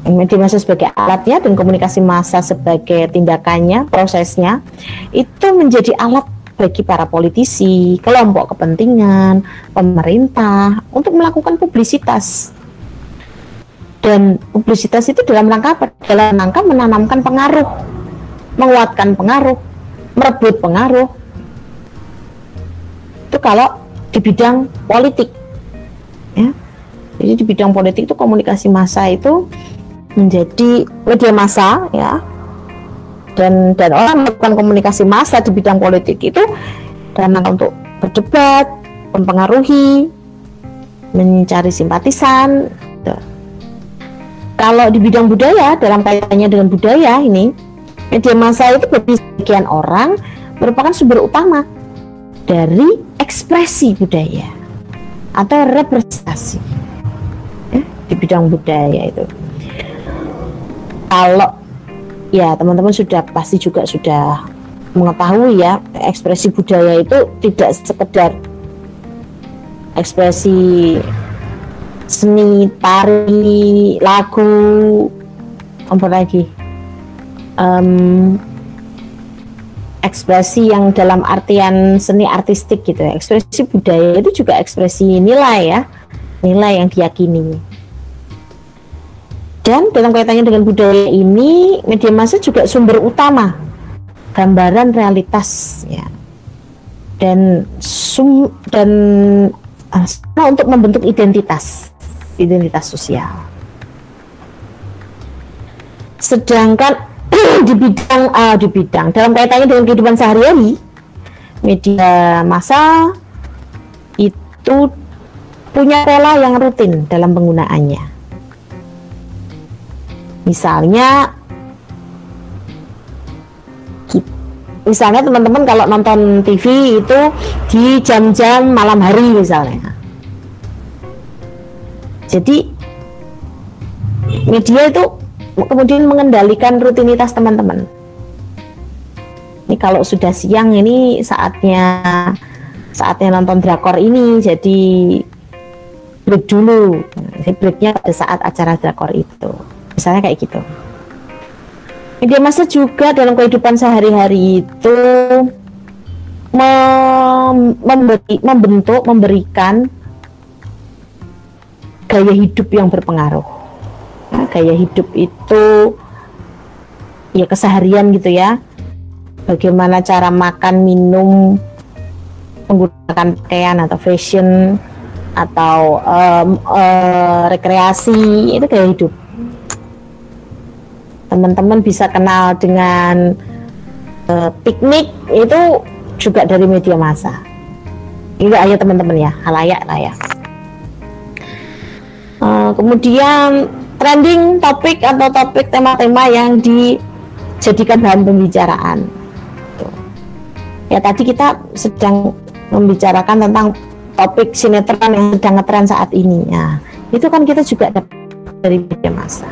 media massa sebagai alatnya dan komunikasi massa sebagai tindakannya prosesnya itu menjadi alat bagi para politisi, kelompok kepentingan, pemerintah untuk melakukan publisitas dan publisitas itu dalam rangka apa? Dalam rangka menanamkan pengaruh, menguatkan pengaruh, merebut pengaruh. Itu kalau di bidang politik, ya. Jadi di bidang politik itu komunikasi massa itu menjadi media massa, ya. Dan dan orang melakukan komunikasi massa di bidang politik itu dalam rangka untuk berdebat, mempengaruhi, mencari simpatisan, gitu kalau di bidang budaya dalam kaitannya dengan budaya ini media massa itu bagi sebagian orang merupakan sumber utama dari ekspresi budaya atau representasi ya, di bidang budaya itu. Kalau ya teman-teman sudah pasti juga sudah mengetahui ya ekspresi budaya itu tidak sekedar ekspresi seni, tari, lagu, apa lagi? Em, ekspresi yang dalam artian seni artistik gitu ya. Ekspresi budaya itu juga ekspresi nilai ya, nilai yang diyakini. Dan dalam kaitannya dengan budaya ini, media massa juga sumber utama gambaran realitas ya. Dan sum dan uh, untuk membentuk identitas, identitas sosial. Sedangkan di bidang uh, di bidang dalam kaitannya dengan kehidupan sehari-hari media massa itu punya pola yang rutin dalam penggunaannya misalnya misalnya teman-teman kalau nonton TV itu di jam-jam malam hari misalnya jadi media itu kemudian mengendalikan rutinitas teman-teman. Ini kalau sudah siang ini saatnya saatnya nonton drakor ini jadi break dulu. Jadi breaknya pada saat acara drakor itu. Misalnya kayak gitu. Media massa juga dalam kehidupan sehari-hari itu mem- memberi, membentuk, memberikan gaya hidup yang berpengaruh. Nah, gaya hidup itu ya keseharian gitu ya. Bagaimana cara makan minum menggunakan pakaian atau fashion atau em, eh, rekreasi itu gaya hidup. Teman-teman bisa kenal dengan eh, piknik itu juga dari media massa. Itu aja teman-teman ya halayak lah ya Eh, kemudian trending topik atau topik tema-tema yang dijadikan bahan pembicaraan. Ya tadi kita sedang membicarakan tentang topik sinetron yang sedang ngetren saat ini. Nah, itu kan kita juga dapat dari media massa.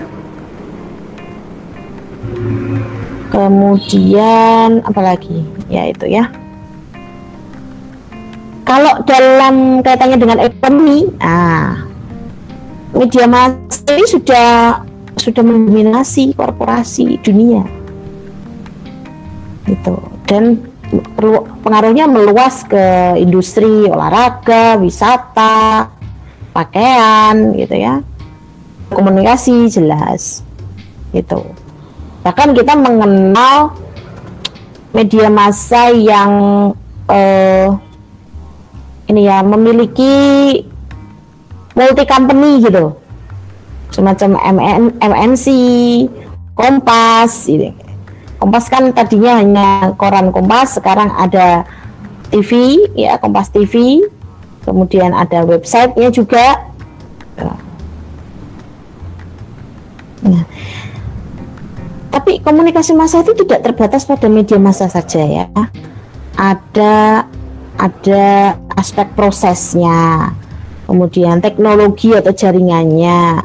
Kemudian apalagi? Ya itu ya. Kalau dalam kaitannya dengan ekonomi, ah media massa ini sudah sudah mendominasi korporasi dunia. Gitu. Dan pengaruhnya meluas ke industri olahraga wisata pakaian gitu ya. Komunikasi jelas. Gitu. Bahkan kita mengenal media massa yang eh, ini ya memiliki multi company gitu. Semacam MN, MNC Kompas gitu. Kompas kan tadinya hanya koran Kompas sekarang ada TV ya Kompas TV kemudian ada websitenya juga. Nah, tapi komunikasi massa itu tidak terbatas pada media massa saja ya. Ada ada aspek prosesnya kemudian teknologi atau jaringannya,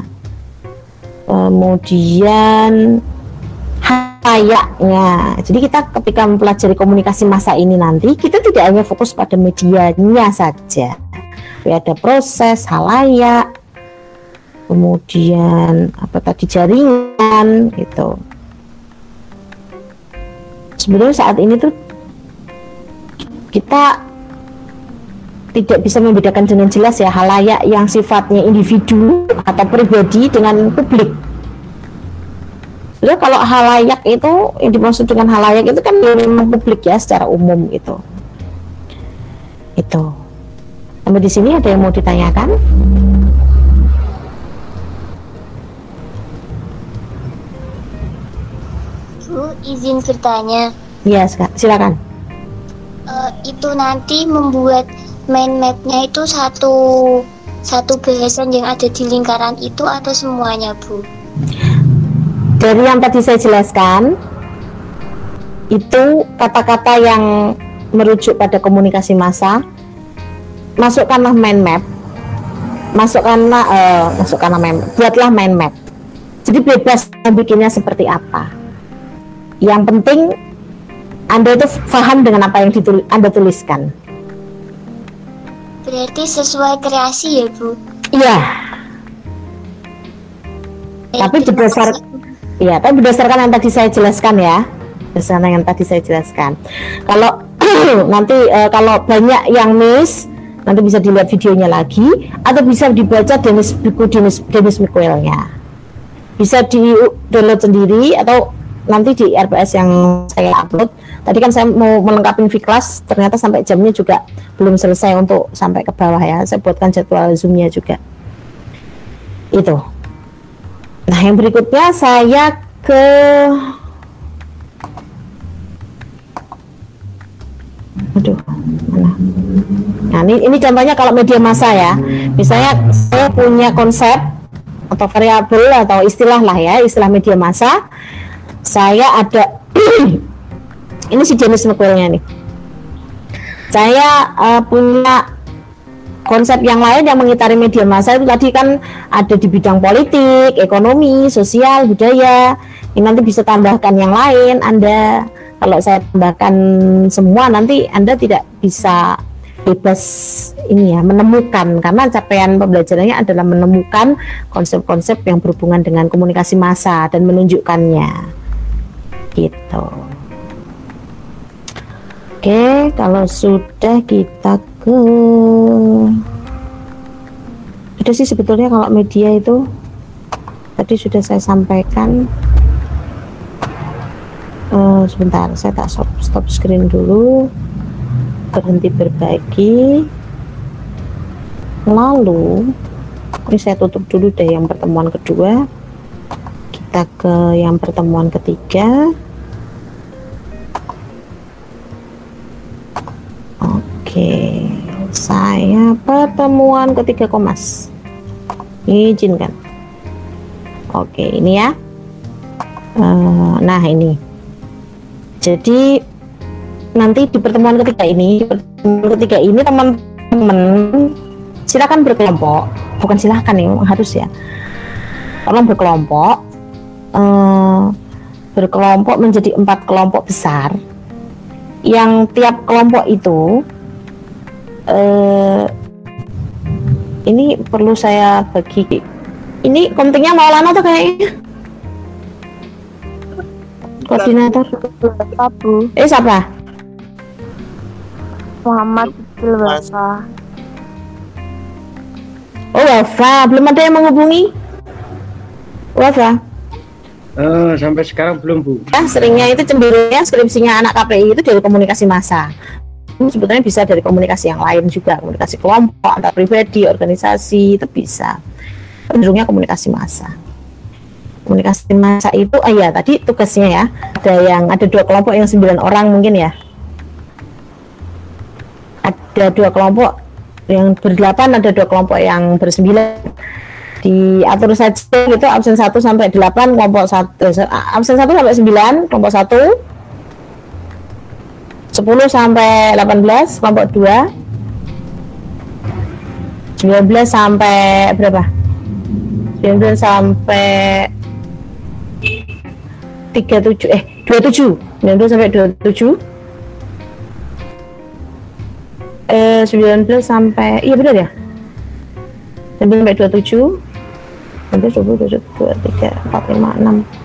kemudian hayaknya. Jadi kita ketika mempelajari komunikasi masa ini nanti, kita tidak hanya fokus pada medianya saja. Tapi ada proses, halayak, kemudian apa tadi jaringan gitu. Sebenarnya saat ini tuh kita tidak bisa membedakan dengan jelas ya halayak yang sifatnya individu atau pribadi dengan publik. Jadi kalau halayak itu yang dimaksud dengan halayak itu kan memang publik ya secara umum itu. Itu. Sampai di sini ada yang mau ditanyakan? Bu, izin bertanya. Iya, silakan. Eh, itu nanti membuat main mapnya itu satu satu bahasan yang ada di lingkaran itu atau semuanya, Bu? Dari yang tadi saya jelaskan, itu kata-kata yang merujuk pada komunikasi massa. Masukkanlah mind map. Masukkanlah eh, masukkanlah mind buatlah mind map. Jadi bebas bikinnya seperti apa. Yang penting anda itu paham dengan apa yang ditul- anda tuliskan Berarti sesuai kreasi ya, Bu? iya tapi berdasar Iya, tapi berdasarkan yang tadi saya jelaskan ya, berdasarkan yang tadi saya jelaskan. Kalau nanti eh, kalau banyak yang miss, nanti bisa dilihat videonya lagi, atau bisa dibaca Dennis buku Dennis Dennis McQuail-nya. Bisa di download sendiri atau nanti di RPS yang saya upload. Tadi kan saya mau melengkapi V-Class, ternyata sampai jamnya juga belum selesai untuk sampai ke bawah ya. Saya buatkan jadwal zoomnya juga. Itu. Nah, yang berikutnya saya ke Aduh, mana? Nah, ini, ini contohnya kalau media massa ya. Misalnya saya punya konsep atau variabel atau istilah lah ya, istilah media massa. Saya ada ini si jenis McQuail-nya nih. Saya eh, punya konsep yang lain yang mengitari media massa itu tadi kan ada di bidang politik, ekonomi, sosial, budaya. Ini nanti bisa tambahkan yang lain. Anda kalau saya tambahkan semua nanti Anda tidak bisa bebas ini ya menemukan karena capaian pembelajarannya adalah menemukan konsep-konsep yang berhubungan dengan komunikasi massa dan menunjukkannya gitu. Oke, kalau sudah kita ke ada sih sebetulnya kalau media itu tadi sudah saya sampaikan. Eh, sebentar saya tak stop, stop screen dulu. Berhenti berbagi. Lalu ini saya tutup dulu deh yang pertemuan kedua. Kita ke yang pertemuan ketiga oke saya pertemuan ketiga komas. Izinkan. Oke ini ya. Eh, nah ini. Jadi nanti di pertemuan ketiga ini, pertemuan ketiga ini teman-teman silakan berkelompok, bukan silakan nih, harus ya. Tolong berkelompok, eh, berkelompok menjadi empat kelompok besar, yang tiap kelompok itu eh, ini perlu saya bagi. Ini kontingnya Maulana tuh kayaknya. Koordinator. Bu. eh siapa? Muhammad Wafa. oh Wafa belum ada yang menghubungi? Wafa Eh, sampai sekarang belum Bu. ya seringnya itu cemburunya skripsinya anak KPI itu dari komunikasi massa ini sebetulnya bisa dari komunikasi yang lain juga komunikasi kelompok antar pribadi organisasi itu bisa. Cenderungnya komunikasi massa. Komunikasi massa itu ah ya tadi tugasnya ya ada yang ada dua kelompok yang sembilan orang mungkin ya. Ada dua kelompok yang berdelapan ada dua kelompok yang bersembilan. Diatur saja gitu absen 1 sampai 8 kelompok 1 absen 1 sampai 9 kelompok 1 10 sampai 18 kelompok 2 19 sampai berapa? 19 sampai 37 eh 27 19 sampai 27 eh 19 sampai iya benar ya? 19 sampai 27 19 20 22 23 4 5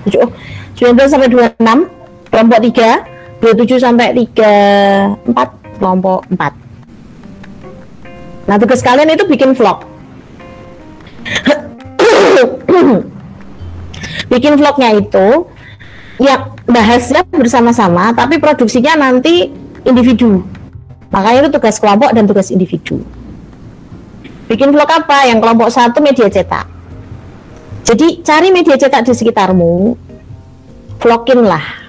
6 7 oh 19 sampai 26 kelompok 3 27 sampai 3 4 kelompok 4 nah tugas kalian itu bikin vlog. Bikin vlognya itu ya bahasnya bersama-sama tapi produksinya nanti individu. Makanya itu tugas kelompok dan tugas individu. Bikin vlog apa? Yang kelompok satu media cetak. Jadi cari media cetak di sekitarmu vlogin lah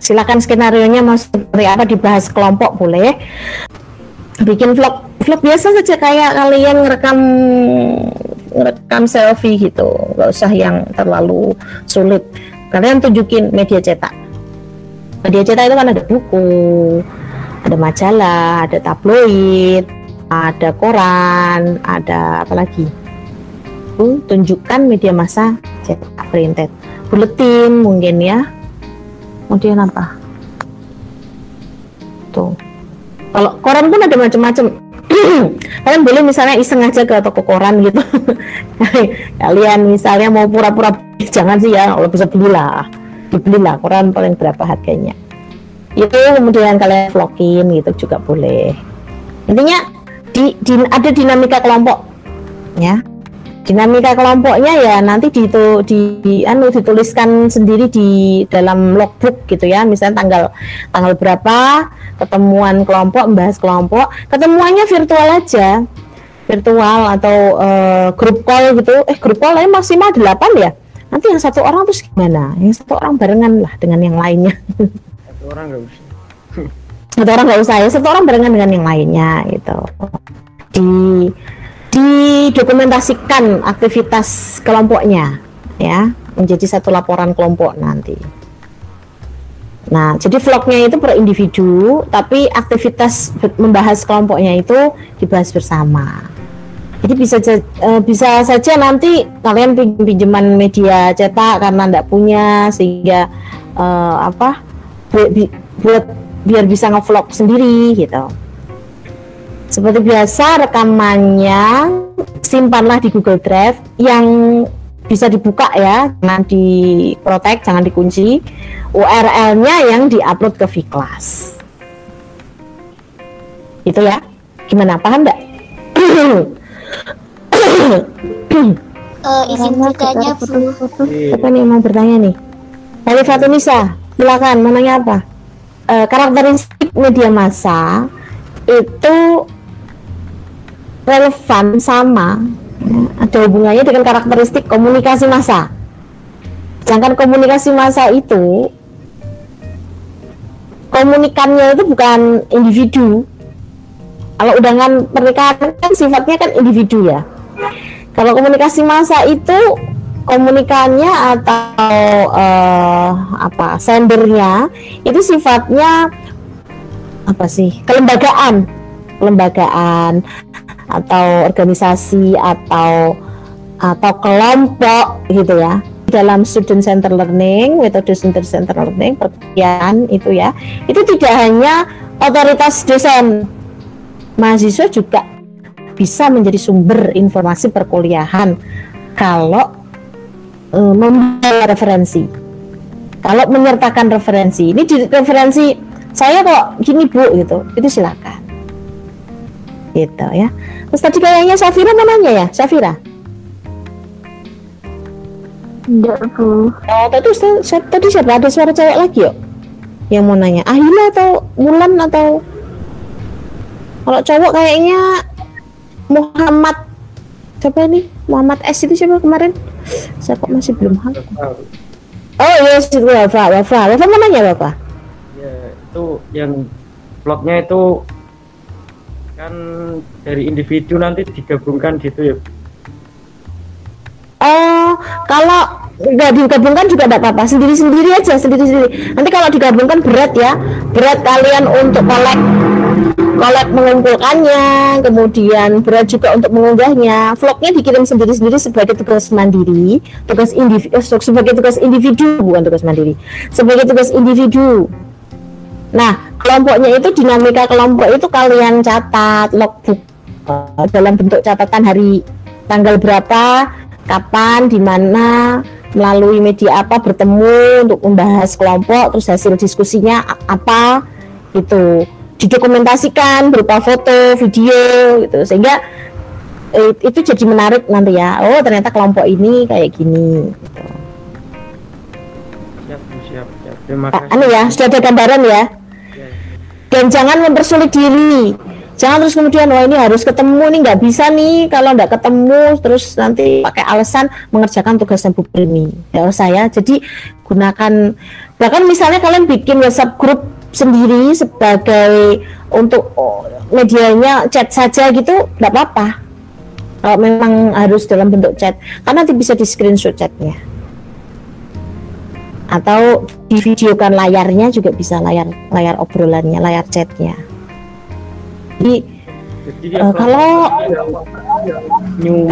silakan skenario nya mau seperti apa dibahas kelompok boleh. Bikin vlog. Vlog biasa saja kayak kalian ngerekam ngerekam selfie gitu. Nggak usah yang terlalu sulit. Kalian tunjukin media cetak. Media cetak itu kan ada buku, ada majalah, ada tabloid, ada koran, ada apa lagi? Tunjukkan media massa cetak printed, buletin mungkin ya. Kemudian apa? Tuh. Kalau koran pun ada macam-macam. Kalian boleh misalnya iseng aja ke toko koran gitu. Kalian misalnya mau pura-pura jangan sih ya, kalau bisa belilah. Dibelilah koran paling berapa harganya. Itu kemudian kalian vlogin gitu juga boleh. Intinya di, di ada dinamika kelompok ya dinamika kelompoknya ya nanti di, di, di anu dituliskan sendiri di dalam logbook gitu ya. Misalnya tanggal tanggal berapa ketemuan kelompok membahas kelompok ketemuannya virtual aja. Virtual atau uh, grup call gitu. Eh grup call ya maksimal 8 ya. Nanti yang satu orang terus gimana? Yang satu orang barengan lah dengan yang lainnya. Satu orang nggak usah. Satu orang nggak usah ya satu orang barengan dengan yang lainnya gitu. Di didokumentasikan aktivitas kelompoknya ya menjadi satu laporan kelompok nanti. Nah, jadi vlognya itu per individu, tapi aktivitas membahas kelompoknya itu dibahas bersama. Jadi bisa uh, bisa saja nanti kalian pinjaman media cetak karena tidak punya sehingga uh, apa buat biar bisa ngevlog sendiri gitu. Seperti biasa rekamannya simpanlah di Google Drive yang bisa dibuka ya, jangan di protect, jangan dikunci. URL-nya yang diupload ke Vclass. Itu ya. Gimana paham enggak? uh, izin bertanya Bu. Apa nih mau bertanya nih? Dari Fatunisa, silakan mau nanya apa? Uh, karakteristik media massa itu relevan sama ada hubungannya dengan karakteristik komunikasi massa. Sedangkan komunikasi massa itu komunikannya itu bukan individu. Kalau undangan pernikahan kan sifatnya kan individu ya. Kalau komunikasi massa itu komunikannya atau uh, apa sendernya itu sifatnya apa sih kelembagaan kelembagaan atau organisasi atau atau kelompok gitu ya. Dalam student center learning metode student center learning perkuliahan itu ya. Itu tidak hanya otoritas dosen mahasiswa juga bisa menjadi sumber informasi perkuliahan kalau e, membawa referensi. Kalau menyertakan referensi ini di referensi saya kok gini bu gitu. Itu silakan. Gitu ya terus tadi kayaknya Safira mau nanya ya? Safira? Enggak bu. Oh tadi tadi siapa? Ada suara cewek lagi yuk? Yang mau nanya. Ahila atau Mulan atau? Kalau cowok kayaknya Muhammad. Siapa ini? Muhammad S itu siapa kemarin? Saya kok masih belum hafal. Oh yes itu Wafa Wafa Wafa mau nanya Wafa ya itu yang vlognya itu kan dari individu nanti digabungkan gitu ya Oh, kalau nggak digabungkan juga tidak apa-apa, sendiri-sendiri aja, sendiri-sendiri. Nanti kalau digabungkan berat ya, berat kalian untuk kolek, kolek mengumpulkannya, kemudian berat juga untuk mengunggahnya. Vlognya dikirim sendiri-sendiri sebagai tugas mandiri, tugas individu, eh, sebagai tugas individu bukan tugas mandiri, sebagai tugas individu. Nah, kelompoknya itu dinamika kelompok itu kalian catat logbook uh, dalam bentuk catatan hari tanggal berapa, kapan, di mana, melalui media apa bertemu untuk membahas kelompok, terus hasil diskusinya apa itu didokumentasikan berupa foto, video gitu sehingga eh, itu jadi menarik nanti ya. Oh, ternyata kelompok ini kayak gini gitu. Siap, siap, siap. Terima kasih. Anu ya, sudah ada gambaran ya dan jangan mempersulit diri. Jangan terus kemudian wah ini harus ketemu ini nggak bisa nih kalau nggak ketemu. Terus nanti pakai alasan mengerjakan tugasnya Bu Primi ya saya jadi gunakan bahkan misalnya kalian bikin WhatsApp grup sendiri sebagai untuk oh, medianya chat saja gitu nggak apa-apa. Kalau memang harus dalam bentuk chat karena nanti bisa di screenshot chatnya atau divideokan layarnya juga bisa layar layar obrolannya layar chatnya. Jadi Jadi Eh, kalau- new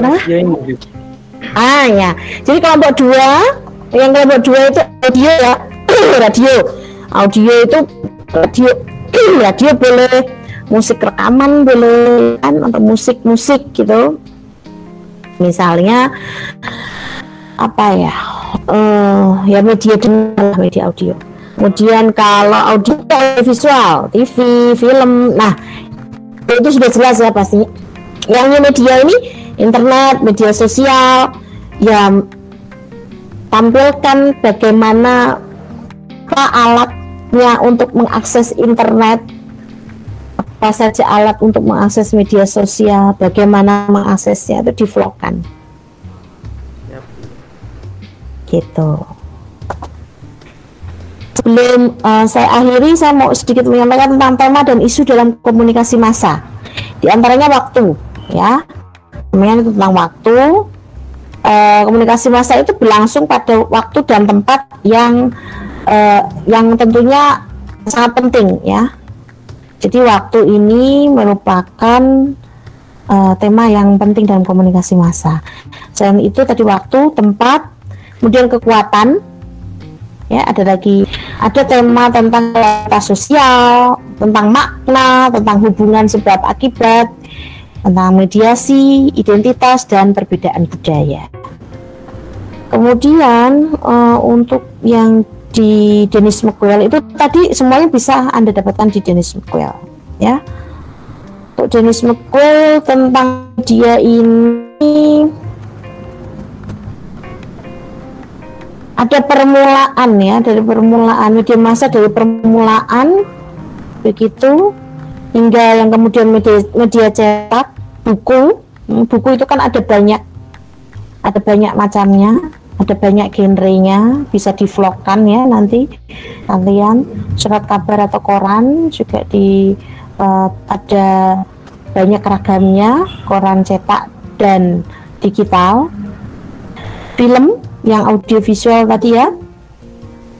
Ah ya, jadi kelompok dua, yang kelompok dua itu audio ya, radio, audio itu radio, radio boleh, musik rekaman boleh kan, atau musik musik gitu. Misalnya apa ya, eh ya media dengar, media audio. Kemudian kalau audio visual, TV, film, nah itu sudah jelas ya pasti. Yang media ini internet, media sosial, ya tampilkan bagaimana alatnya untuk mengakses internet, apa saja alat untuk mengakses media sosial, bagaimana mengaksesnya itu divlogkan. Gitu. Sebelum eh, saya akhiri, saya mau sedikit menyampaikan tentang tema dan isu dalam komunikasi massa. Di antaranya waktu, ya namanya tentang waktu eh, komunikasi massa itu berlangsung pada waktu dan tempat yang eh, yang tentunya sangat penting ya jadi waktu ini merupakan eh, tema yang penting dalam komunikasi massa selain itu tadi waktu tempat kemudian kekuatan. Ya ada lagi ada tema tentang realitas sosial tentang makna tentang hubungan sebab akibat tentang mediasi identitas dan perbedaan budaya. Kemudian eh, untuk yang di Dennis McQuell itu tadi semuanya bisa anda dapatkan di Dennis McQuell ya. Untuk Dennis McQuell tentang dia ini ada permulaan ya dari permulaan. Media massa dari permulaan begitu. Hingga yang kemudian media, media cetak buku. Hmm, buku itu kan ada banyak ada banyak macamnya ada banyak genrenya. Bisa divlogkan ya nanti kalian. Surat kabar atau koran juga di eh, ada banyak ragamnya koran cetak dan digital film yang audiovisual tadi ya.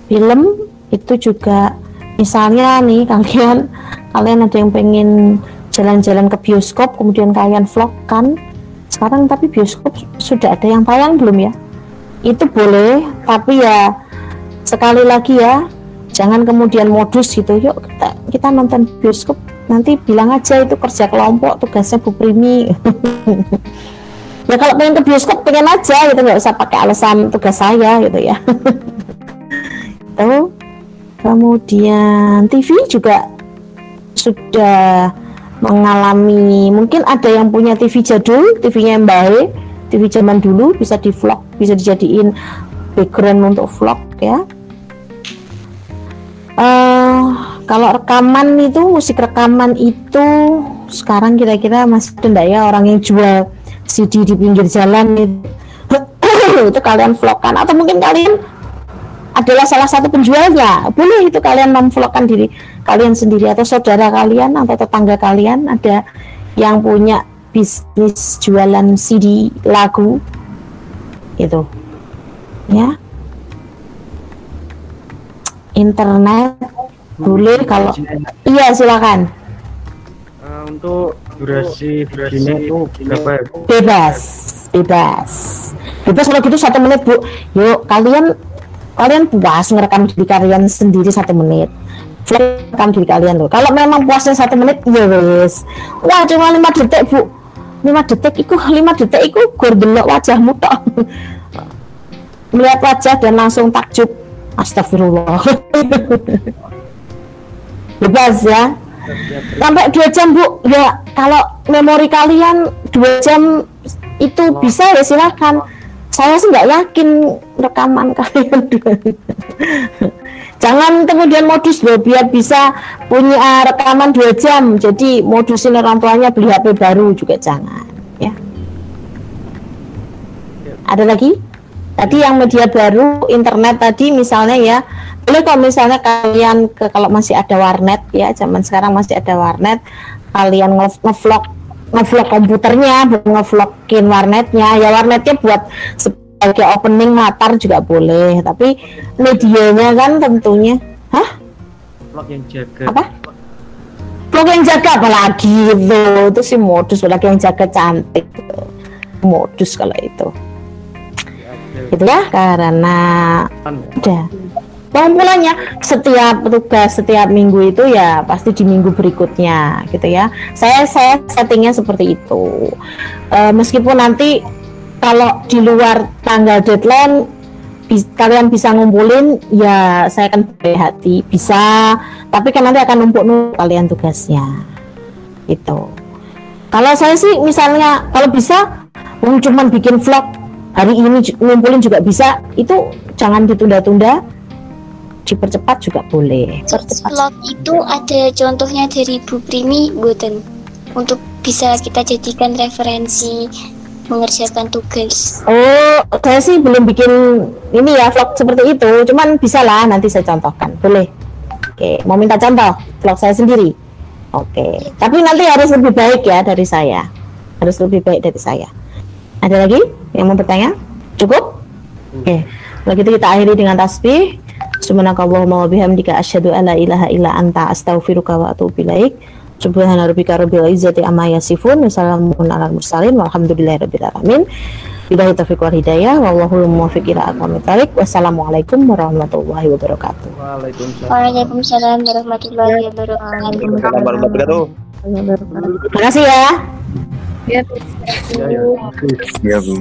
Film itu juga misalnya nih kalian kalian ada yang pengen jalan-jalan ke bioskop kemudian kalian vlog kan? Sekarang tapi bioskop sudah ada yang tayang belum ya? Itu boleh tapi ya sekali lagi ya jangan kemudian modus gitu. Yuk kita, kita nonton bioskop nanti bilang aja itu kerja kelompok tugasnya Bu Primi ya kalau pengen ke bioskop pengen aja gitu nggak usah pakai alasan tugas saya gitu ya. Itu kemudian TV juga sudah mengalami mungkin ada yang punya TV jadul TV-nya yang baik TV zaman dulu bisa di vlog bisa dijadiin background untuk vlog ya. Eh, kalau rekaman itu musik rekaman itu sekarang kira-kira masih ada ya orang yang jual CD di pinggir jalan itu itu kalian vlogkan. Atau mungkin kalian adalah salah satu penjualnya. Boleh itu kalian memvlogkan diri kalian sendiri atau saudara kalian atau tetangga kalian. Ada yang punya bisnis jualan CD lagu. Itu ya. Internet boleh kalau iya silakan Untuk durasi durasinya itu berapa ya? bebas bebas. Bebas kalau gitu satu menit bu. Yuk kalian kalian puas ngerekam diri kalian sendiri satu menit. Rekam diri kalian loh. Kalau memang puasnya satu menit ya wes. Wah cuma lima detik bu. Lima detik itu lima detik itu gue delok wajahmu tok. Melihat wajah dan langsung takjub. Astagfirullah. Bebas ya sampai dua jam bu. Ya kalau memori kalian dua jam itu bisa ya silakan. Saya sih nggak yakin rekaman kalian dua jangan kemudian modus loh biar bisa punya rekaman dua jam. Jadi modusin orang tuanya beli HP baru juga jangan ya. Ada lagi? Tadi yang media baru internet tadi misalnya ya boleh kalau misalnya kalian ke kalau masih ada warnet ya zaman sekarang masih ada warnet kalian nge- ngevlog ngevlog komputernya ngevlogin warnetnya. Ya warnetnya buat se- sebagai opening latar juga boleh tapi medianya kan tentunya. Hah? Vlog yang jaga. Apa? vlog yang jaga apalagi itu. Itu sih modus lagi yang jaga cantik. Modus kalau itu. Gitu ya karena udah pengumpulannya setiap tugas setiap minggu itu ya pasti di minggu berikutnya gitu ya. Saya saya settingnya seperti itu. Eh, meskipun nanti kalau di luar tanggal deadline bis- kalian bisa ngumpulin ya saya akan beri hati. Bisa tapi kan nanti akan numpuk numpuk kalian tugasnya. Itu kalau saya sih misalnya kalau bisa mau cuman bikin vlog hari ini ngumpulin juga bisa. Itu jangan ditunda-tunda dipercepat juga boleh Vlog itu ada contohnya dari Bu Primi Boten untuk bisa kita jadikan referensi mengerjakan tugas. Oh, saya sih belum bikin ini ya vlog seperti itu, cuman bisa lah nanti saya contohkan, boleh. Oke, mau minta contoh vlog saya sendiri. Oke, tapi nanti harus lebih baik ya dari saya, harus lebih baik dari saya. Ada lagi yang mau bertanya? Cukup? Oke, kalau gitu kita akhiri dengan tasbih. Subhanakallahumma wa bihamdika asyhadu an la ilaha illa anta astaghfiruka wa atubu ilaik. Subhana rabbika rabbil izzati amma yasifun wa salamun alal mursalin walhamdulillahi rabbil alamin. Billahi taufiq wal hidayah wallahu muwaffiq ila aqwamit thoriq. Wassalamualaikum warahmatullahi wabarakatuh. Waalaikumsalam. Waalaikumsalam warahmatullahi wabarakatuh. Waalaikumsalam warahmatullahi wabarakatuh. Terima kasih ya. Ya, Bu.